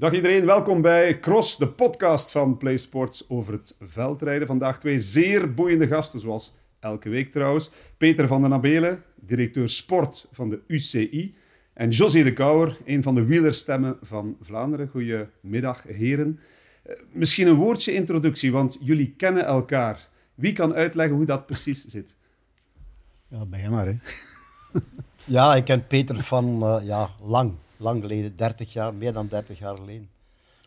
Dag iedereen, welkom bij Cross, de podcast van PlaySports over het veldrijden. Vandaag twee zeer boeiende gasten, zoals elke week trouwens. Peter van den Abelen, directeur sport van de UCI. En José de Kouwer, een van de wielerstemmen van Vlaanderen. Goedemiddag, heren. Eh, misschien een woordje introductie, want jullie kennen elkaar. Wie kan uitleggen hoe dat precies zit? Ja, ben je maar, hè. Ja, ik ken Peter van uh, ja, lang, lang geleden, 30 jaar, meer dan 30 jaar geleden.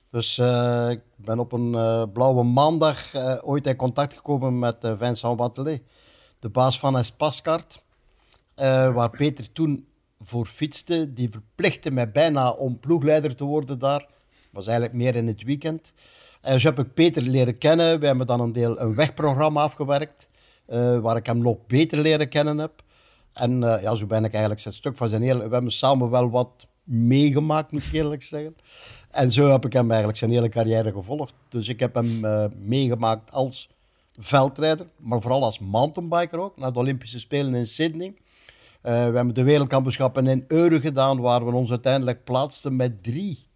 Dus uh, ik ben op een uh, blauwe maandag ooit in contact gekomen met Vincent Watelet, de baas van Espascart, waar Peter toen voor fietste. Die verplichtte mij bijna om ploegleider te worden daar. was eigenlijk meer in het weekend. En zo heb ik Peter leren kennen. We hebben dan een deel een wegprogramma afgewerkt, waar ik hem nog beter leren kennen heb. En ja, zo ben ik eigenlijk het stuk van zijn hele... We hebben samen wel wat meegemaakt, moet ik eerlijk zeggen. En zo heb ik hem eigenlijk zijn hele carrière gevolgd. Dus ik heb hem uh, meegemaakt als veldrijder, maar vooral als mountainbiker ook, naar de Olympische Spelen in Sydney. Uh, we hebben de wereldkampioenschappen in Euren gedaan, waar we ons uiteindelijk plaatsten met drie.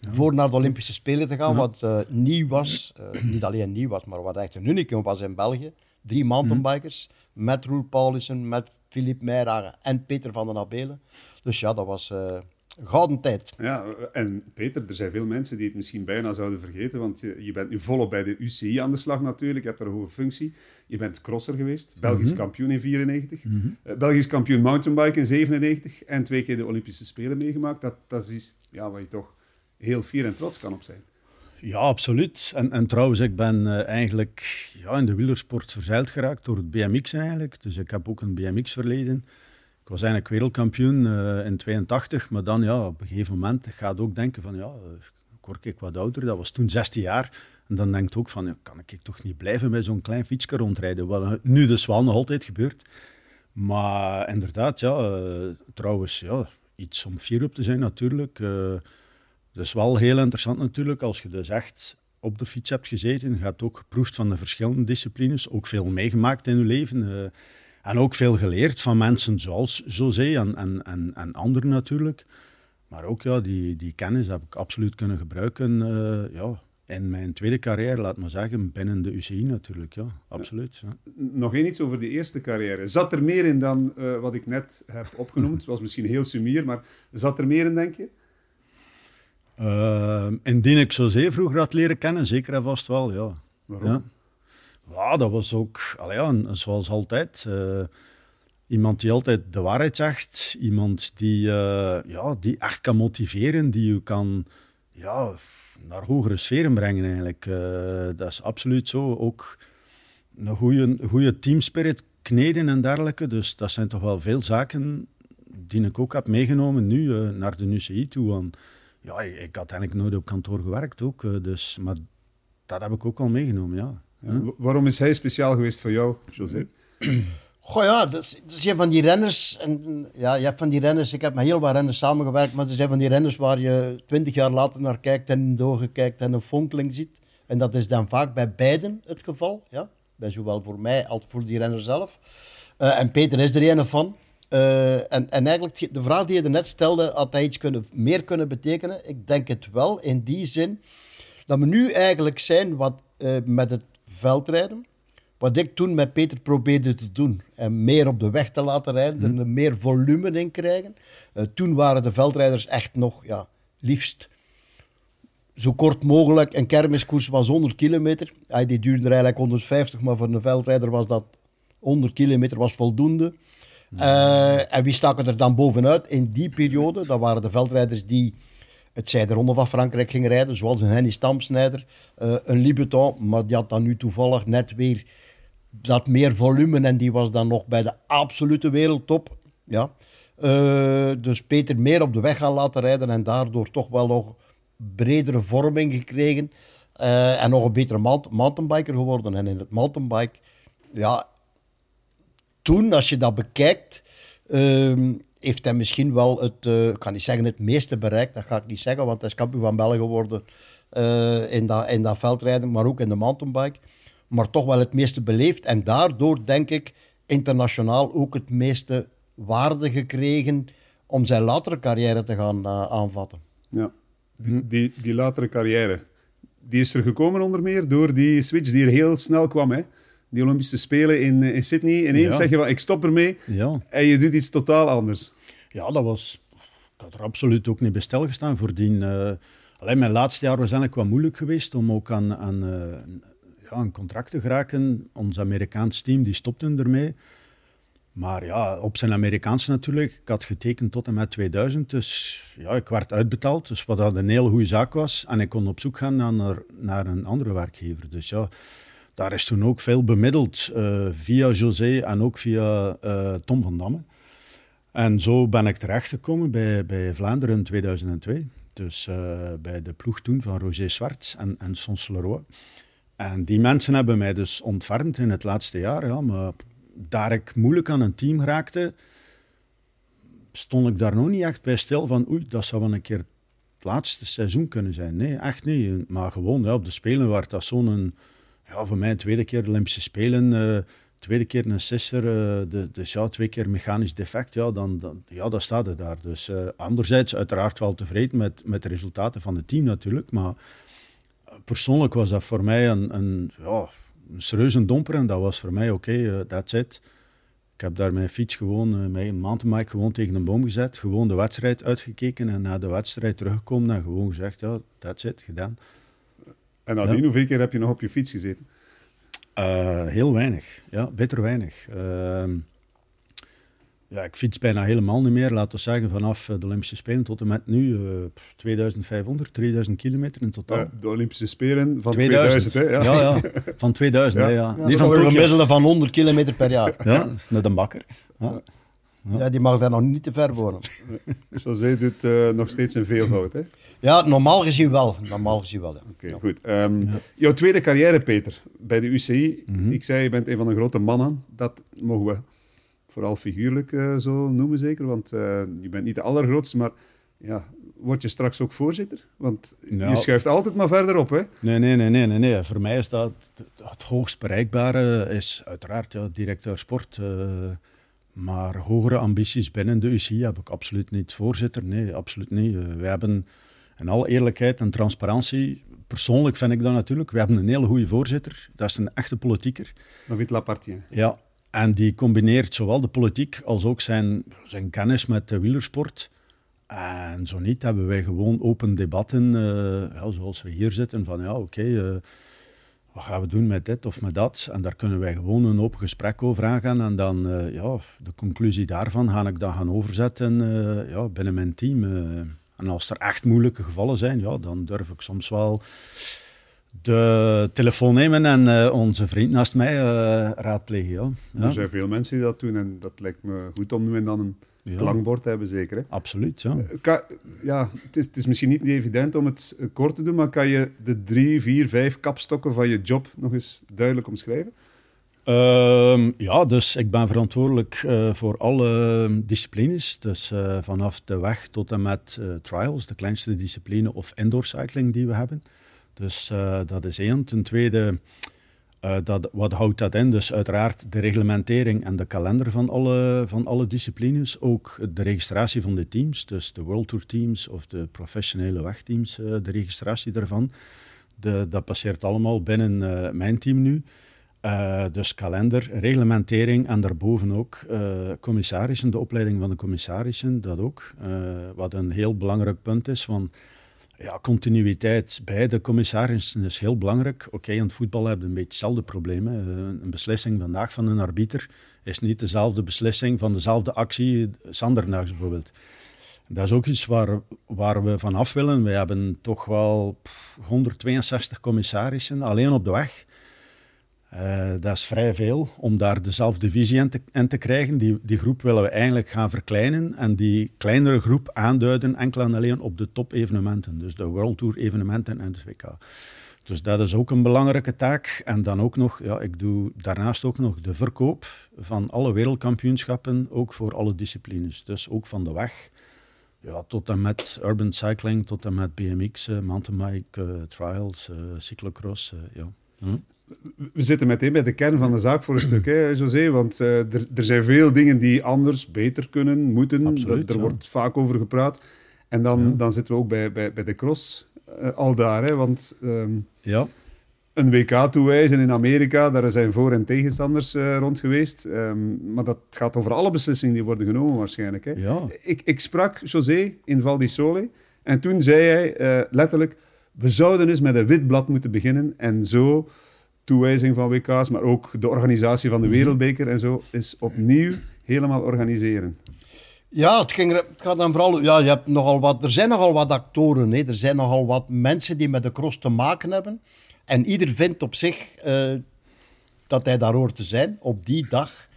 Ja. Voor naar de Olympische Spelen te gaan, wat nieuw was. niet alleen nieuw was, maar wat echt een unicum was in België. Drie mountainbikers, met Roel Paulussen, met Philippe Meijragen en Peter van den Abelen. Dus ja, dat was uh, een gouden tijd. Ja, en Peter, er zijn veel mensen die het misschien bijna zouden vergeten, want je, je bent nu volop bij de UCI aan de slag natuurlijk, je hebt daar een hoge functie. Je bent crosser geweest, Belgisch mm -hmm. kampioen in 94, mm -hmm. uh, Belgisch kampioen mountainbike in 97 en twee keer de Olympische Spelen meegemaakt. Dat, dat is iets ja, waar je toch heel fier en trots kan op zijn. Ja, absoluut. En, en trouwens, ik ben uh, eigenlijk ja, in de wielersport verzeild geraakt door het BMX eigenlijk. Dus ik heb ook een BMX-verleden. Ik was eigenlijk wereldkampioen uh, in 82, maar dan ja, op een gegeven moment ga je ook denken van ja, word ik wat ouder. Dat was toen 16 jaar. En dan denk je ook van, kan ik toch niet blijven met zo'n klein fietsje rondrijden? Wat nu dus wel nog altijd gebeurt. Maar inderdaad, ja, uh, trouwens, ja, iets om fier op te zijn natuurlijk. Dus wel heel interessant natuurlijk, als je dus echt op de fiets hebt gezeten. Je hebt ook geproefd van de verschillende disciplines, ook veel meegemaakt in je leven. Uh, en ook veel geleerd van mensen zoals José en, en, en, en anderen natuurlijk. Maar ook ja, die, die kennis heb ik absoluut kunnen gebruiken uh, ja, in mijn tweede carrière, laat maar zeggen, binnen de UCI natuurlijk. Ja, absoluut. Ja. Nog één iets over de eerste carrière. Zat er meer in dan uh, wat ik net heb opgenoemd? Het was misschien heel sumier, maar zat er meer in, denk je? Uh, indien ik José vroeger had leren kennen, zeker en vast wel, ja. Waarom? Ja, ja dat was ook, allee, zoals altijd, uh, iemand die altijd de waarheid zegt. Iemand die, uh, ja, die echt kan motiveren, die je kan ja, naar hogere sferen brengen eigenlijk. dat is absoluut zo. Ook een goede, goede teamspirit kneden en dergelijke. Dus dat zijn toch wel veel zaken die ik ook heb meegenomen nu naar de UCI toe. Ja, ik had eigenlijk nooit op kantoor gewerkt ook, dus, maar dat heb ik ook al meegenomen, ja. Waarom is hij speciaal geweest voor jou, José? Goh ja, dat is, een van die renners. En, ja, je hebt van die renners, ik heb met heel wat renners samengewerkt, maar er zijn van die renners waar je twintig jaar later naar kijkt en doorgekijkt en een fonkeling ziet. En dat is dan vaak bij beiden het geval, ja. Bij zowel voor mij als voor die renner zelf. Uh, en Peter is er een van. Uh, en, en eigenlijk, de vraag die je net stelde, had hij iets kunnen, meer kunnen betekenen? Ik denk het wel, in die zin dat we nu eigenlijk zijn wat, uh, met het veldrijden, wat ik toen met Peter probeerde te doen. En meer op de weg te laten rijden, mm. er meer volume in krijgen. Uh, toen waren de veldrijders echt nog, ja, liefst zo kort mogelijk. Een kermiskoers was 100 kilometer. Ja, die duurde eigenlijk 150, maar voor een veldrijder was dat 100 kilometer was voldoende. Uh, en wie staken er dan bovenuit in die periode? Dat waren de veldrijders die het zijderonde van Frankrijk gingen rijden, zoals een Henny Stamsnijder, uh, een Libeton, maar die had dan nu toevallig net weer dat meer volume en die was dan nog bij de absolute wereldtop. Ja. Uh, dus Peter meer op de weg gaan laten rijden en daardoor toch wel nog bredere vorming gekregen en nog een betere mountainbiker geworden. En in het mountainbike, ja, toen, als je dat bekijkt, uh, heeft hij misschien wel het, uh, ik kan niet zeggen het meeste bereikt, dat ga ik niet zeggen, want hij is kampioen van België geworden uh, in, dat, in dat veldrijden, maar ook in de mountainbike. Maar toch wel het meeste beleefd en daardoor denk ik internationaal ook het meeste waarde gekregen om zijn latere carrière te gaan uh, aanvatten. Ja. die, die, die latere carrière, die is er gekomen onder meer door die switch die er heel snel kwam. Hè? Die Olympische Spelen in, in Sydney. Ineens Ja. zeg je van, ik stop ermee. Ja. En je doet iets totaal anders. Ja, dat was... Ik had er absoluut ook niet bij stilgestaan. Voordien... eh alleen mijn laatste jaar was eigenlijk wat moeilijk geweest om ook aan, aan, eh, ja, contract te geraken. Ons Amerikaans team die stopte ermee. Maar ja, op zijn Amerikaans natuurlijk. Ik had getekend tot en met 2000. Dus ja, ik werd uitbetaald. Dus wat een hele goede zaak was. En ik kon op zoek gaan naar, naar een andere werkgever. Dus ja, daar is toen ook veel bemiddeld. eh, via José en ook via Tom van Damme. En zo ben ik terechtgekomen bij, bij Vlaanderen in 2002. Dus eh, bij de ploeg toen van Roger Swarts en, en Sons Leroy. En die mensen hebben mij dus ontfermd in het laatste jaar. Ja, maar daar ik moeilijk aan een team raakte, stond ik daar nog niet echt bij stil van oei, dat zou wel een keer het laatste seizoen kunnen zijn. Nee, echt niet. Maar gewoon ja, op de Spelen werd dat zo'n... Ja, voor mij tweede keer de Olympische Spelen... eh, tweede keer een sister, eh, de, dus ja, twee keer mechanisch defect, ja, dan, dan, ja, dan staat het daar. Dus eh, anderzijds uiteraard wel tevreden met, met de resultaten van het team natuurlijk, maar eh, persoonlijk was dat voor mij een, een, ja, een serieuze domper en dat was voor mij oké, eh, that's it. Ik heb daar mijn fiets gewoon, eh, mijn mountainbike gewoon tegen een boom gezet, gewoon de wedstrijd uitgekeken en na de wedstrijd teruggekomen en gewoon gezegd, ja, that's it, gedaan. En nadien, hoeveel keer heb je nog op je fiets gezeten? Uh, heel weinig, ja, bitter weinig. Uh, ja, ik fiets bijna helemaal niet meer, laten we zeggen, vanaf de Olympische Spelen tot en met nu uh, 2500, 3000 kilometer in totaal. De Olympische Spelen van 2000, 2000 hè? Ja. ja. ja, van 2000. ja. Hè, ja. ja Niet van een gemiddelde van 100 kilometer per jaar. Ja, met een bakker. Ja. Ja. ja. die mag daar nog niet te ver wonen. José doet uh, nog steeds een veelvoud, hè? Ja, normaal gezien wel. Normaal gezien wel, ja. Oké, okay, goed. Um, ja. Jouw tweede carrière, Peter, bij de UCI. Mm -hmm. Ik zei, je bent een van de grote mannen. Dat mogen we vooral figuurlijk uh, zo noemen, zeker. Want uh, je bent niet de allergrootste, maar ja, word je straks ook voorzitter? Want nou, je schuift altijd maar verder op, hè? Nee, nee, nee, nee, nee, nee. Voor mij is dat het hoogst bereikbare, is uiteraard ja, directeur sport. Uh, maar hogere ambities binnen de UCI heb ik absoluut niet. Voorzitter, nee, absoluut niet. Uh, we hebben in alle eerlijkheid en transparantie, persoonlijk vind ik dat natuurlijk, we hebben een hele goede voorzitter. Dat is een echte politieker. David Lapartien. Ja, en die combineert zowel de politiek als ook zijn, zijn kennis met de wielersport. En zo niet hebben wij gewoon open debatten, uh, ja, zoals we hier zitten, van ja, oké, okay, uh, wat gaan we doen met dit of met dat? En daar kunnen wij gewoon een open gesprek over aangaan. En dan, uh, ja, de conclusie daarvan ga ik dan gaan overzetten ja, binnen mijn team. en als er echt moeilijke gevallen zijn, ja, dan durf ik soms wel de telefoon nemen en onze vriend naast mij raadplegen. Ja. Ja. Er zijn veel mensen die dat doen en dat lijkt me goed om nu en dan een ja. klankbord hebben, zeker. Hè? Absoluut, ja. Kan, ja het, is, het is misschien niet evident om het kort te doen, maar kan je de drie, vier, vijf kapstokken van je job nog eens duidelijk omschrijven? Uh, ja, dus ik ben verantwoordelijk uh, voor alle disciplines. Dus uh, vanaf de weg tot en met trials, de kleinste discipline, of indoor cycling die we hebben. Dus dat is één. Ten tweede, uh, dat, wat houdt dat in? Dus uiteraard de reglementering en de kalender van alle, van alle disciplines. Ook de registratie van de teams, dus de World Tour teams of de professionele wegteams, uh, de registratie daarvan. De, dat passeert allemaal binnen mijn team nu. dus kalender, reglementering en daarboven ook commissarissen, de opleiding van de commissarissen, dat ook. wat een heel belangrijk punt is, want ja, continuïteit bij de commissarissen is heel belangrijk. Oké, in het voetbal hebben we een beetje hetzelfde probleem. Hè. Een beslissing vandaag van een arbiter is niet dezelfde beslissing van dezelfde actie zanderdags bijvoorbeeld. Dat is ook iets waar, waar we vanaf willen. We hebben toch wel 162 commissarissen alleen op de weg. Uh, dat is vrij veel om daar dezelfde visie in te, krijgen. Die, die groep willen we eigenlijk gaan verkleinen en die kleinere groep aanduiden enkel en alleen op de top-evenementen. Dus de World Tour evenementen en het WK. Dus dat is ook een belangrijke taak. En dan ook nog, ja, ik doe daarnaast ook nog de verkoop van alle wereldkampioenschappen, ook voor alle disciplines. Dus ook van de weg ja, tot en met urban cycling, tot en met BMX, uh, mountainbike, uh, trials, cyclocross. ja. Hm? We zitten meteen bij de kern van de zaak voor een stuk, hè, José. Want uh, er, er, zijn veel dingen die anders, beter kunnen, moeten. Absoluut, er ja. wordt vaak over gepraat. En dan, dan zitten we ook bij, bij, bij de cross uh, al daar. Hè? Want ehm, ja. een WK toewijzen in Amerika, daar zijn voor- en tegenstanders uh, rond geweest. Um, maar dat gaat over alle beslissingen die worden genomen waarschijnlijk. Hè? Ja. Ik, ik sprak José in Val di Sole en toen zei hij letterlijk, we zouden dus met een wit blad moeten beginnen en zo toewijzing van WK's, maar ook de organisatie van de. Wereldbeker en zo, is opnieuw helemaal organiseren. Ja, het, ging, het gaat dan vooral. Ja, je hebt nogal wat, er zijn nogal wat actoren. Hè. Er zijn nogal wat mensen die met de cross te maken hebben. En ieder vindt op zich uh, dat hij daar hoort te zijn op die dag.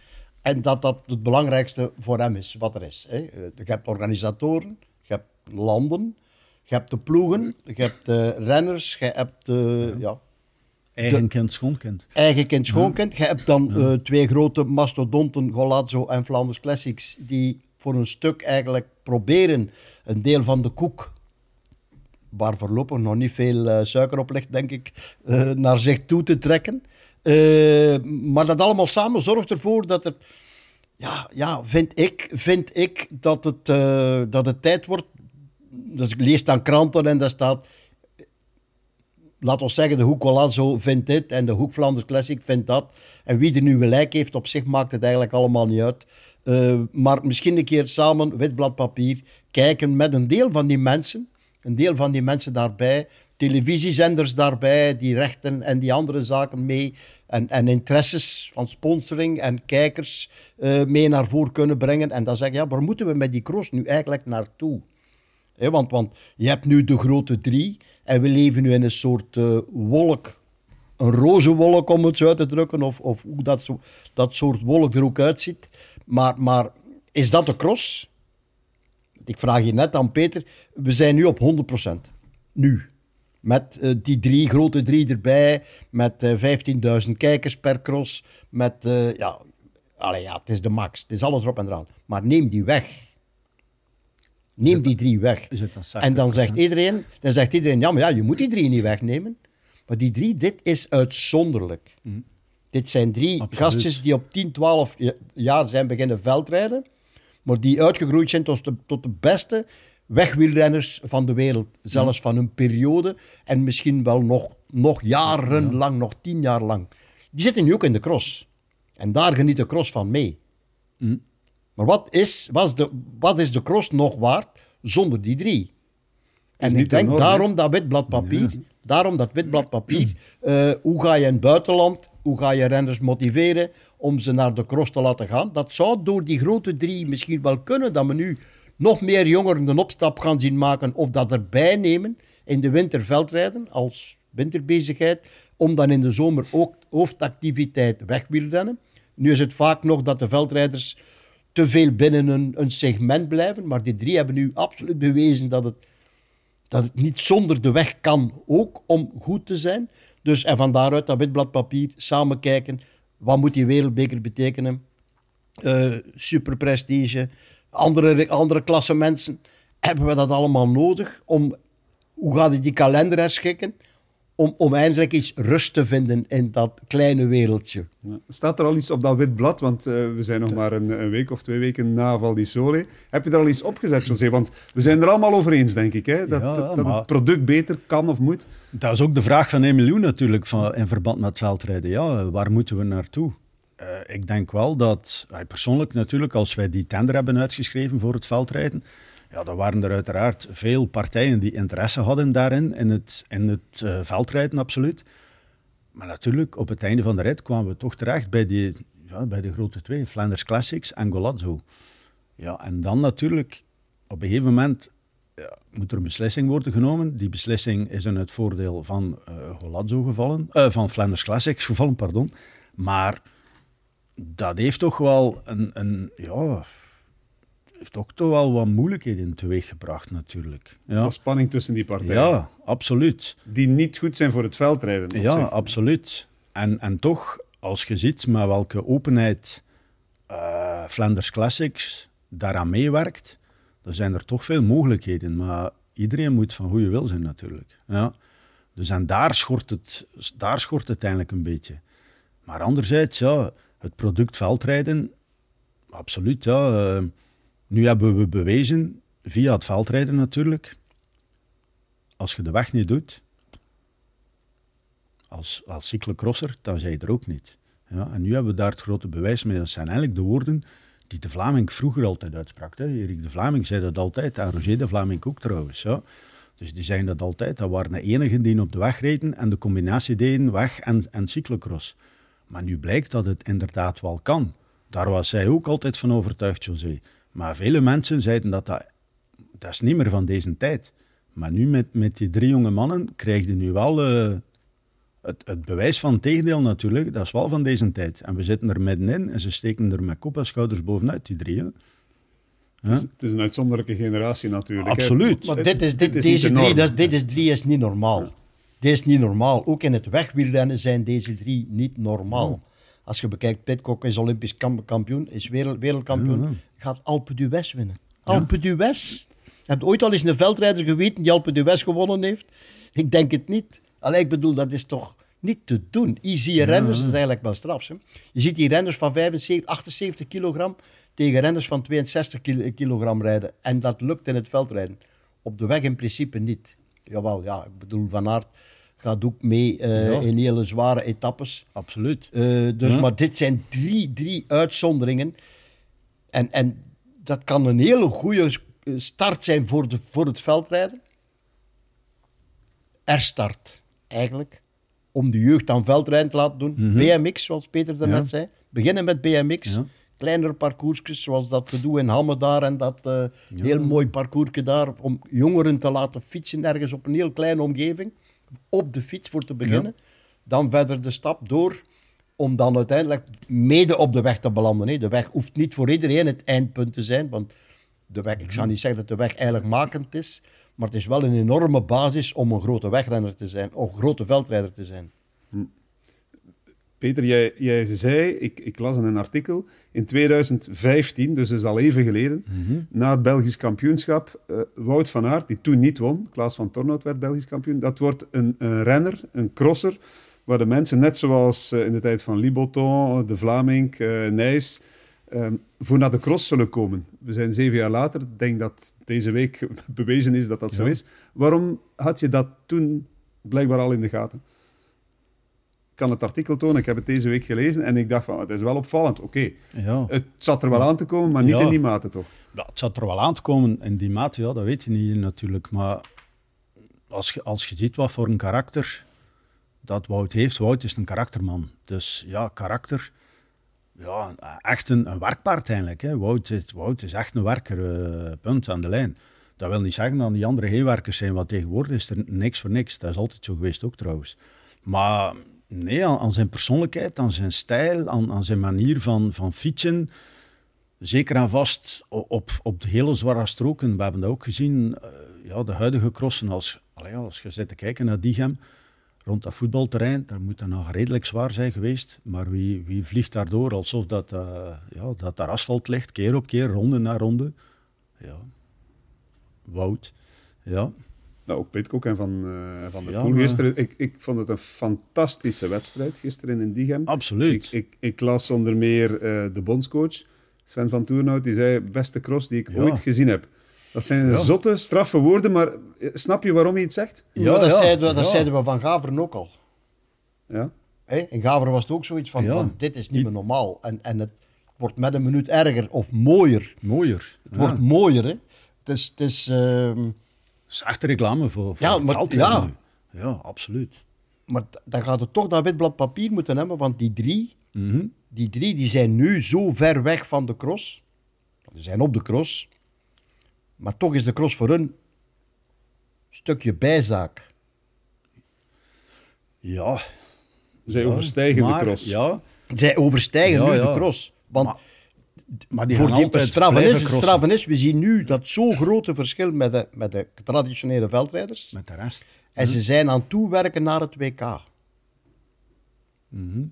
En dat dat het belangrijkste voor hem is, wat er is. Hè. Je hebt organisatoren, je hebt landen, je hebt de ploegen, je hebt de renners, je hebt de, ja. Eigen kind, schoonkind. Eigen kind, schoonkind. Je hebt dan uh, twee grote mastodonten, Golazzo en Flanders Classics, die voor een stuk eigenlijk proberen een deel van de koek, waar voorlopig nog niet veel uh, suiker op ligt, denk ik, uh, naar zich toe te trekken. Uh, maar dat allemaal samen zorgt ervoor dat er, ja, ja vind, ik, vind ik dat het, dat het tijd wordt. Dus ik lees dan kranten en daar staat. Laat ons zeggen, de Hoek Colazzo vindt dit en de Hoek Flanders Classic vindt dat. En wie er nu gelijk heeft, op zich maakt het eigenlijk allemaal niet uit. Uh, maar misschien een keer samen, wit blad papier, kijken met een deel van die mensen. Een deel van die mensen daarbij. Televisiezenders daarbij, die rechten en die andere zaken mee. En, en interesses van sponsoring en kijkers uh, mee naar voren kunnen brengen. En dan zeggen, ja, waar moeten we met die cross nu eigenlijk naartoe? Want, want je hebt nu de grote drie. En we leven nu in een soort uh, wolk een roze wolk, om het zo uit te drukken, of, of hoe dat, zo, dat soort wolk er ook uitziet. Maar, maar is dat de cross? Ik vraag je net aan Peter. We zijn nu op 100%. Nu. Met uh, die drie, grote drie erbij. Met uh, 15.000 kijkers per cross. Met, ja, allee, ja, het is de max. Het is alles erop en eraan. Maar neem die weg. Neem die drie weg. En dan zegt, iedereen, dan zegt iedereen, ja, maar ja, je moet die drie niet wegnemen. Maar die drie, dit is uitzonderlijk. Mm. Dit zijn drie Absoluut. gastjes die op 10, 12 jaar zijn beginnen veldrijden, maar die uitgegroeid zijn tot de, tot de beste wegwielrenners van de wereld. Zelfs mm. van hun periode en misschien wel nog, nog jarenlang, ja. nog tien jaar lang. Die zitten nu ook in de cross. En daar geniet de cross van mee. Mm. Maar wat is, was de, wat is de cross nog waard zonder die drie? En ik denk enorm, daarom dat wit blad papier, ja. daarom dat wit blad papier, uh, hoe ga je in het buitenland, hoe ga je renners motiveren om ze naar de cross te laten gaan? Dat zou door die grote drie misschien wel kunnen, dat we nu nog meer jongeren een opstap gaan zien maken of dat erbij nemen in de winterveldrijden als winterbezigheid, om dan in de zomer ook hoofdactiviteit wegwielrennen. Nu is het vaak nog dat de veldrijders te veel binnen een, een segment blijven, maar die drie hebben nu absoluut bewezen dat het dat het niet zonder de weg kan ook om goed te zijn. Dus en van daaruit dat witblad papier, samen kijken, wat moet die wereldbeker betekenen? Uh, superprestige, andere, andere klasse mensen. Hebben we dat allemaal nodig? Om, hoe gaat het die kalender herschikken? Om, om eindelijk iets rust te vinden in dat kleine wereldje. Ja. Staat er al iets op dat wit blad? Want uh, we zijn nog maar een, een, week of twee weken na Val di Sole. Heb je er al iets opgezet, José? Want we zijn er allemaal over eens, denk ik. Hè? Dat, ja, dat, dat het product beter kan of moet. Dat is ook de vraag van Emilio natuurlijk van, in verband met veldrijden. Ja, waar moeten we naartoe? Uh, ik denk wel dat, persoonlijk natuurlijk, als wij die tender hebben uitgeschreven voor het veldrijden, ja, dan waren er uiteraard veel partijen die interesse hadden daarin, in het, in het uh, veldrijden, absoluut. Maar natuurlijk, op het einde van de rit kwamen we toch terecht bij, die, ja, bij de grote twee, Flanders Classics en Golazzo. Ja, en dan natuurlijk, op een gegeven moment ja, moet er een beslissing worden genomen. Die beslissing is in het voordeel van uh, gevallen, uh, van Flanders Classics gevallen, pardon. Maar dat heeft toch wel een, een ja, heeft ook toch wel wat moeilijkheden teweeggebracht natuurlijk. Ja. Wat spanning tussen die partijen. Ja, absoluut. Die niet goed zijn voor het veldrijden. Ja, zich. absoluut. En, en toch, als je ziet met welke openheid uh, Flanders Classics daaraan meewerkt, dan zijn er toch veel mogelijkheden. Maar iedereen moet van goede wil zijn natuurlijk. Ja. Dus en daar schort, het, daar schort het eigenlijk een beetje. Maar anderzijds, ja, het product veldrijden, absoluut, ja... Uh, nu hebben we bewezen, via het veldrijden natuurlijk. Als je de weg niet doet, als, als cyclocrosser, dan zij je er ook niet. Ja, en nu hebben we daar het grote bewijs mee. Dat zijn eigenlijk de woorden die de Vlaming vroeger altijd uitsprak. Hè. Erik de Vlaming zei dat altijd, en Roger de Vlaming ook trouwens. Dus die zeiden dat altijd. Dat waren de enigen die op de weg reden en de combinatie deden weg en, en cyclocross. Maar nu blijkt dat het inderdaad wel kan. Daar was zij ook altijd van overtuigd, José. Maar vele mensen zeiden dat dat, dat is niet meer van deze tijd. Maar nu met, met die drie jonge mannen krijg je nu wel uh, het, het, bewijs van het tegendeel natuurlijk. Dat is wel van deze tijd. En we zitten er middenin en ze steken er met kop en schouders bovenuit, die drie. Hè. Het, is, het, is, een uitzonderlijke generatie natuurlijk. Absoluut. Maar dit is, dit, deze drie, dat, dit is drie is niet normaal. Ja. Dit is niet normaal. Ook in het wegwielrennen zijn deze drie niet normaal. Ja. Als je bekijkt, Pitcock is Olympisch kampioen, is wereld, wereldkampioen, ja, gaat Alpe d'Huez winnen. Alpe d'Huez. Je hebt ooit al eens een veldrijder geweten die Alpe d'Huez gewonnen heeft? Ik denk het niet. Alleen ik bedoel, dat is toch niet te doen. Easy renners, dat is eigenlijk wel straf. Hè? Je ziet die renners van 75, 78 kilogram tegen renners van 62 kilogram rijden. En dat lukt in het veldrijden. Op de weg in principe niet. Jawel, ja, ik bedoel, Van Aert gaat ook mee uh, ja. in hele zware etappes. Absoluut. Uh, dus, ja. Maar dit zijn drie, drie uitzonderingen. En, en dat kan een hele goede start zijn voor, de, voor het veldrijden. Er start, eigenlijk. Om de jeugd aan veldrijden te laten doen. Mm -hmm. BMX, zoals Peter daarnet ja. zei. Beginnen met BMX. Kleinere parcoursjes, zoals dat we doen in Hamme daar. En dat uh, heel mooi parcoursje daar. Om jongeren te laten fietsen ergens op een heel kleine omgeving op de fiets voor te beginnen. Ja. Dan verder de stap door om dan uiteindelijk mede op de weg te belanden. Hè. De weg hoeft niet voor iedereen het eindpunt te zijn, want de weg, ik zou niet zeggen dat de weg eigenlijk makend is, maar het is wel een enorme basis om een grote wegrenner te zijn, of een grote veldrijder te zijn. Peter, jij, jij zei, ik, ik, las in een artikel, in 2015, dus dat is al even geleden, mm -hmm. na het Belgisch kampioenschap, uh, Wout van Aert, die toen niet won, Klaas van Tornout werd Belgisch kampioen, dat wordt een, een renner, een crosser, waar de mensen, net zoals uh, in de tijd van Liboton, de Vlaming, uh, Nijs, um, voor naar de cross zullen komen. We zijn zeven jaar later, ik denk dat deze week bewezen is dat dat ja. zo is. Waarom had je dat toen blijkbaar al in de gaten? Kan het artikel tonen. Ik heb het deze week gelezen en ik dacht van, het is wel opvallend. Oké, okay, ja. het zat er wel aan te komen, maar niet ja. in die mate toch? Ja, het zat er wel aan te komen in die mate, ja, dat weet je niet natuurlijk. Maar als je, als je ziet wat voor een karakter dat Wout heeft, Wout is een karakterman. Dus ja, karakter, ja, echt een, een werkpaard eigenlijk. Hè. Wout, Wout is echt een werker, uh, punt aan de lijn. Dat wil niet zeggen dat die andere heenwerkers zijn, want tegenwoordig is er niks voor niks. Dat is altijd zo geweest ook trouwens. Maar Nee, aan, zijn persoonlijkheid, aan zijn stijl, aan, aan, zijn manier van, van fietsen. Zeker en vast op, op de hele zware stroken. We hebben dat ook gezien. Uh, ja, de huidige crossen, als, als je zit te kijken naar Diegem, rond dat voetbalterrein, daar moet dat nog redelijk zwaar zijn geweest. Maar wie, wie vliegt daardoor alsof dat, uh, ja, dat daar asfalt ligt, keer op keer, ronde na ronde? Ja, Wout. Ja, nou, ook Pitcock en Van, uh, van der ja, Poel gisteren. Ik, ik vond het een fantastische wedstrijd gisteren in Diegem. Absoluut. Ik, ik, ik las onder meer uh, de bondscoach, Sven van Toernout, die zei, beste cross die ik ja. ooit gezien heb. Dat zijn ja. zotte, straffe woorden, maar eh, snap je waarom hij het zegt? Ja, dat, Zeiden, we, dat zeiden we van Gaveren ook al. Ja. Hey, in Gaveren was het ook zoiets van, van dit is niet meer normaal. En, en het wordt met een minuut erger of mooier. Mooier. Het wordt mooier, hè. Het is... Het is uh, dat is echt reclame voor, voor ja, maar, ja. ja, absoluut. Maar dan gaat het toch dat wit blad papier moeten hebben, want die drie, mm -hmm. die drie die zijn nu zo ver weg van de cross. Ze zijn op de cross. Maar toch is de cross voor hun een stukje bijzaak. Ja. Zij ja, overstijgen maar, de cross. Ja. Zij overstijgen ja, nu ja. de cross. Want maar, maar die voor gaan die altijd straffen is, we zien nu dat zo'n grote verschil met de, met de traditionele veldrijders. Met de rest. En ze zijn aan het toewerken naar het WK. Mhm.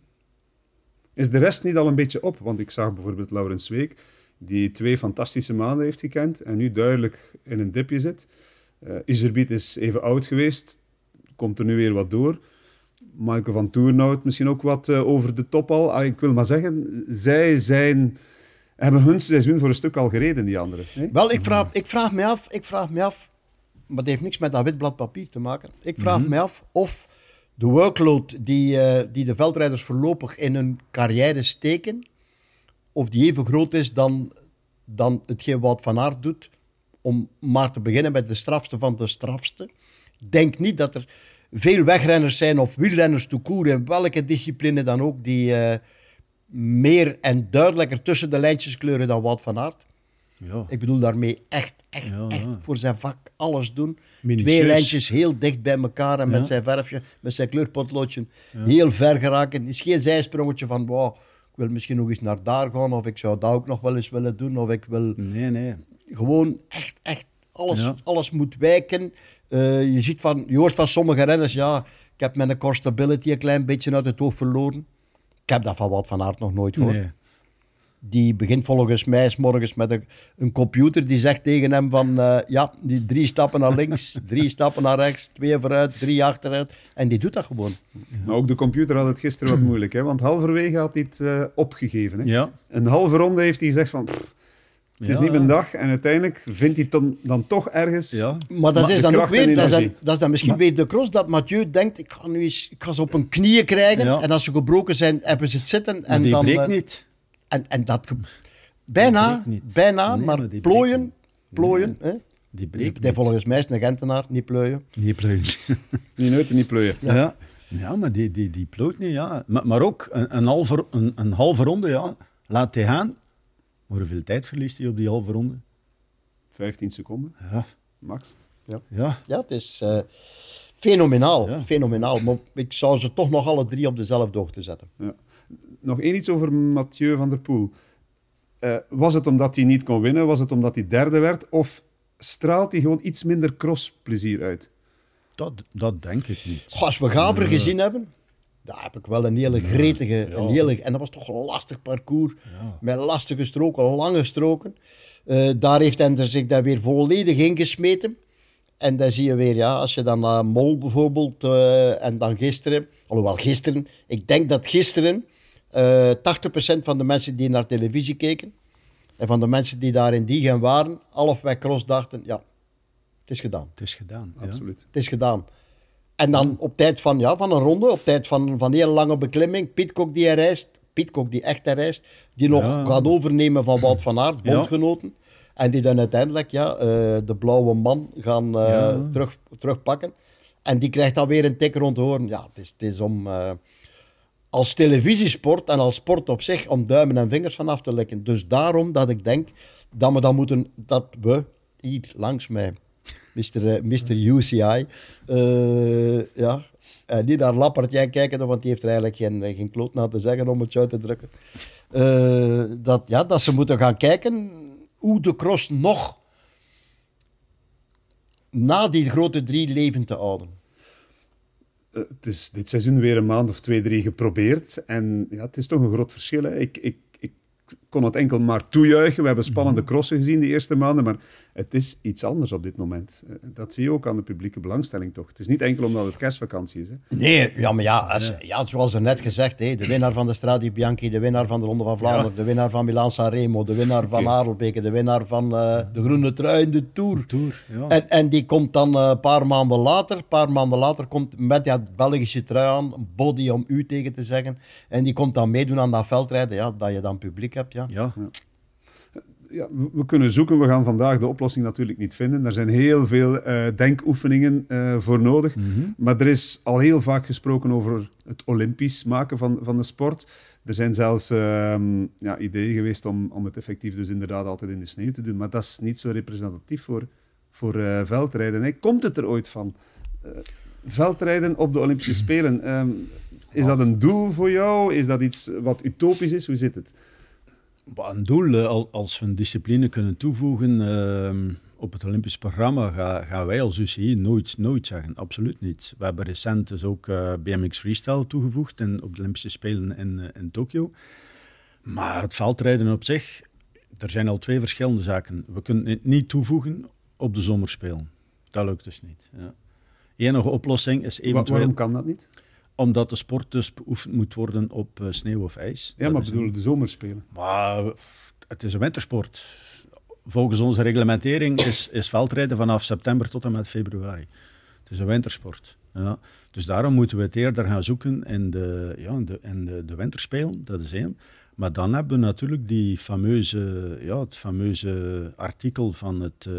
Is de rest niet al een beetje op? Want ik zag bijvoorbeeld Laurens Week, die twee fantastische maanden heeft gekend en nu duidelijk in een dipje zit. Uh, Iserbiet is even oud geweest, komt er nu weer wat door. Michael van Toernout misschien ook wat uh, over de top al. Ah, ik wil maar zeggen, zij zijn hebben hun seizoen voor een stuk al gereden, die anderen. Nee? Wel, ik vraag, ik vraag me af, ik vraag me af, maar dat heeft niks met dat wit blad papier te maken. Ik vraag me af of de workload die, eh, die de veldrijders voorlopig in hun carrière steken, of die even groot is dan, dan hetgeen Wout van Aert doet, om maar te beginnen met de strafste van de strafste. Ik denk niet dat er veel wegrenners zijn of wielrenners toekoer in welke discipline dan ook, die eh, meer en duidelijker tussen de lijntjes kleuren dan Wout van Aert. Ja. Ik bedoel daarmee echt, echt, Ja, echt voor zijn vak alles doen. Minutieus. Twee lijntjes heel dicht bij elkaar en met zijn verfje, met zijn kleurpotloodje, heel ver geraken. Het is geen zijsprongetje van, wow, ik wil misschien nog eens naar daar gaan, of ik zou dat ook nog wel eens willen doen, of ik wil Nee, nee. gewoon echt, echt alles, alles moet wijken. Eh, je, ziet van, je hoort van sommige renners, ja, ik heb mijn core stability een klein beetje uit het oog verloren. Ik heb dat van Wout van Aert nog nooit gehoord. nee. Die begint volgens mij 's morgens met een, een computer die zegt tegen hem van eh, ja, die drie stappen naar links, drie stappen naar rechts, twee vooruit, drie achteruit. En die doet dat gewoon. Maar ook de computer had het gisteren wat moeilijk, hè? want halverwege had hij het eh, opgegeven. Hè? Ja. Een halve ronde heeft hij gezegd van, pff, het is niet mijn dag. En uiteindelijk vindt hij het dan, dan toch ergens... Ja. Maar dat is dan ook weer, dat is dan, energie. dat is dan misschien weer de cross dat Mathieu denkt, ik ga nu eens, ik ga ze op een knieën krijgen. Ja. En als ze gebroken zijn, hebben ze het zitten. En die dan, breekt eh, niet. En, en dat... Bijna, niet. bijna, Nee, maar, maar die breekt plooien, niet. plooien. Hè? Die breekt die volgens mij is een Gentenaar, niet plooien. niet. plooit. Niet nooit en niet plooien. Ja. ja. maar die, die, die plooit niet, ja. Maar, maar ook een, een, halve, een, een halve ronde, ja. Laat hij gaan. Maar hoeveel tijd verliest hij op die halve ronde? 15 seconden, Ja. max. Ja. Ja, het is eh, fenomenaal, Ja. fenomenaal. Maar ik zou ze toch nog alle drie op dezelfde hoogte zetten. Nog één iets over Mathieu van der Poel. Eh, was het omdat hij niet kon winnen? Was het omdat hij derde werd? Of straalt hij gewoon iets minder crossplezier uit? Dat, dat denk ik niet. Goh, als we Gaver gezien hebben, daar heb ik wel een hele gretige, een hele, en dat was toch een lastig parcours, met lastige stroken, lange stroken. Eh, daar heeft hij er zich daar weer volledig ingesmeten. En dan zie je weer, ja, als je dan naar Mol bijvoorbeeld, eh, en dan gisteren, alhoewel gisteren, ik denk dat gisteren eh 80% van de mensen die naar televisie keken, en van de mensen die daar in Diegen waren, halfweg cross dachten, ja, het is gedaan. Het is gedaan. ja. Absoluut. Het is gedaan. En dan op tijd van, ja, van een ronde, op tijd van, van een heel lange beklimming. Pitcock die hij reist, Pitcock die echt reist, die nog Ja. gaat overnemen van Wout van Aert, Ja. bondgenoten. En die dan uiteindelijk ja, eh, de blauwe man gaan eh, Ja. terug, terugpakken. En die krijgt dan weer een tik rond de hoorn. Ja, het is, het is om eh, als televisiesport en als sport op zich om duimen en vingers van af te likken. Dus daarom dat ik denk dat we dan moeten, dat we hier langs mij, Mr. eh. UCI, eh, ja, en niet naar Lappertje kijken, want die heeft er eigenlijk geen, eh, geen kloot naar te zeggen om het uit te drukken. Eh, dat, ja, dat ze moeten gaan kijken hoe de cross nog na die grote drie leven te houden. Eh, het is dit seizoen weer een maand of twee, drie geprobeerd. En ja, het is toch een groot verschil. Ik, ik, ik kon het enkel maar toejuichen. We hebben spannende crossen gezien die eerste maanden. Maar het is iets anders op dit moment. Eh, Dat zie je ook aan de publieke belangstelling toch. Het is niet enkel omdat het kerstvakantie is. Hè. Nee, ja, maar ja, als, ja zoals er net gezegd, hè, de winnaar van de Strade Bianchi, de winnaar van de Ronde van Vlaanderen, de winnaar van Milaan Sanremo, de winnaar van. Adelbeke, de winnaar van eh, de Groene Trui in de Tour. Tour, ja. En, en die komt dan eh, een paar maanden later, een paar maanden later komt met dat Belgische trui aan, body om u tegen te zeggen. En die komt dan meedoen aan dat veldrijden, ja, dat je dan publiek hebt. Ja. Ja. Ja, we, we kunnen zoeken. We gaan vandaag de oplossing natuurlijk niet vinden. Er zijn heel veel eh, denkoefeningen eh, voor nodig. Maar er is al heel vaak gesproken over het Olympisch maken van, van de sport. Er zijn zelfs ehm, ja, ideeën geweest om, om het effectief dus inderdaad altijd in de sneeuw te doen. Maar dat is niet zo representatief voor, voor eh, veldrijden. Hè. Komt het er ooit van? Veldrijden op de Olympische Spelen. ehm, is dat een doel voor jou? Is dat iets wat utopisch is? Hoe zit het? Een doel, al- als we een discipline kunnen toevoegen ehm, op het Olympisch programma, ga- gaan wij als UCI nooit, nooit zeggen. Absoluut niet. We hebben recent dus ook eh, BMX Freestyle toegevoegd in, op de Olympische Spelen in, eh, in Tokio. Maar het veldrijden op zich, er zijn al twee verschillende zaken. We kunnen het niet toevoegen op de zomerspelen. Dat lukt dus niet. Ja. Enige oplossing is eventueel waarom kan dat niet? Omdat de sport dus beoefend moet worden op eh, sneeuw of ijs. Ja, Dat maar bedoel een- de zomerspelen. maar het is een wintersport. Volgens onze reglementering is, is veldrijden vanaf september tot en met februari. Het is een wintersport. Ja. Dus daarom moeten we het eerder gaan zoeken in de, ja, in de, in de, de winterspelen, dat is één. Maar dan hebben we natuurlijk die fameuze, ja, het fameuze artikel van het uh,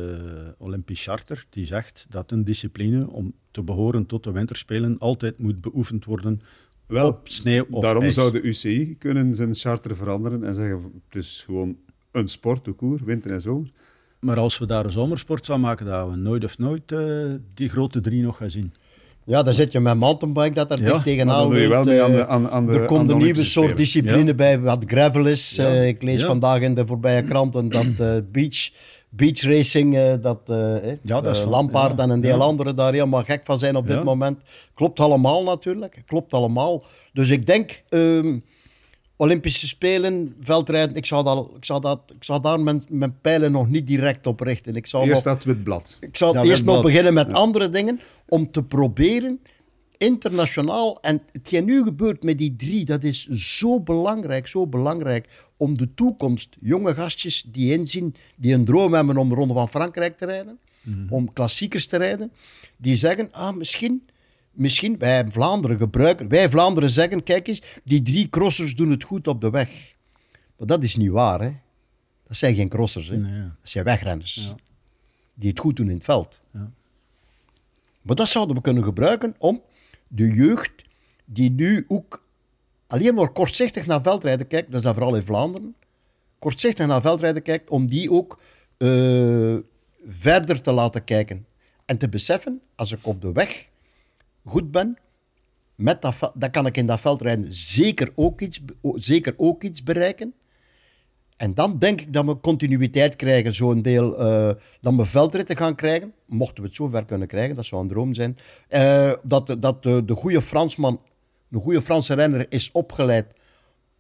Olympisch Charter, die zegt dat een discipline om te behoren tot de winterspelen altijd moet beoefend worden Wel, op sneeuw of daarom ijs. zou de UCI kunnen zijn charter veranderen en zeggen: het is gewoon een sport, de koer, winter en zomer. Maar als we daar een zomersport van maken, dat we nooit of nooit uh, die grote drie nog gaan zien. Ja, dan zit je met mountainbike dat er Ja, dicht tegenaan dan doe je wel loopt, mee eh, aan de, aan, aan de er komt een nieuwe soort discipline Ja. bij, wat gravel is. Ja. Eh, ik lees vandaag in de voorbije kranten dat eh, beach, beach racing, dat Ja, dat is Lampaard en een deel anderen daar helemaal gek van zijn op dit moment. Klopt allemaal natuurlijk, klopt allemaal. Dus ik denk, ehm, Olympische Spelen, veldrijden, ik zou, dat, ik zou, dat, ik zou daar mijn, mijn pijlen nog niet direct op richten. Ik zou nog- Eerst dat wit blad. ik zal Ja, eerst nog wat. beginnen met andere dingen om te proberen internationaal. En hetgeen nu gebeurt met die drie, dat is zo belangrijk, zo belangrijk om de toekomst. Jonge gastjes die inzien, die een droom hebben om de Ronde van Frankrijk te rijden, om klassiekers te rijden, die zeggen, ah, misschien, misschien, wij in Vlaanderen gebruiken, wij Vlaanderen zeggen, kijk eens, die drie crossers doen het goed op de weg. Maar dat is niet waar, hè. Dat zijn geen crossers, hè. Nee. Dat zijn wegrenners. Ja. Die het goed doen in het veld. Ja. Maar dat zouden we kunnen gebruiken om de jeugd, die nu ook alleen maar kortzichtig naar veldrijden kijkt, dus dat vooral in Vlaanderen, kortzichtig naar veldrijden kijkt, om die ook eh, verder te laten kijken. En te beseffen, als ik op de weg goed ben, met dat, dan kan ik in dat veldrijden zeker ook iets, zeker ook iets bereiken. En dan denk ik dat we continuïteit krijgen, zo'n deel, eh, dat we veldritten gaan krijgen, mochten we het zover kunnen krijgen, dat zou een droom zijn. Eh, dat de, dat de, de goede Fransman, de goede Franse renner is opgeleid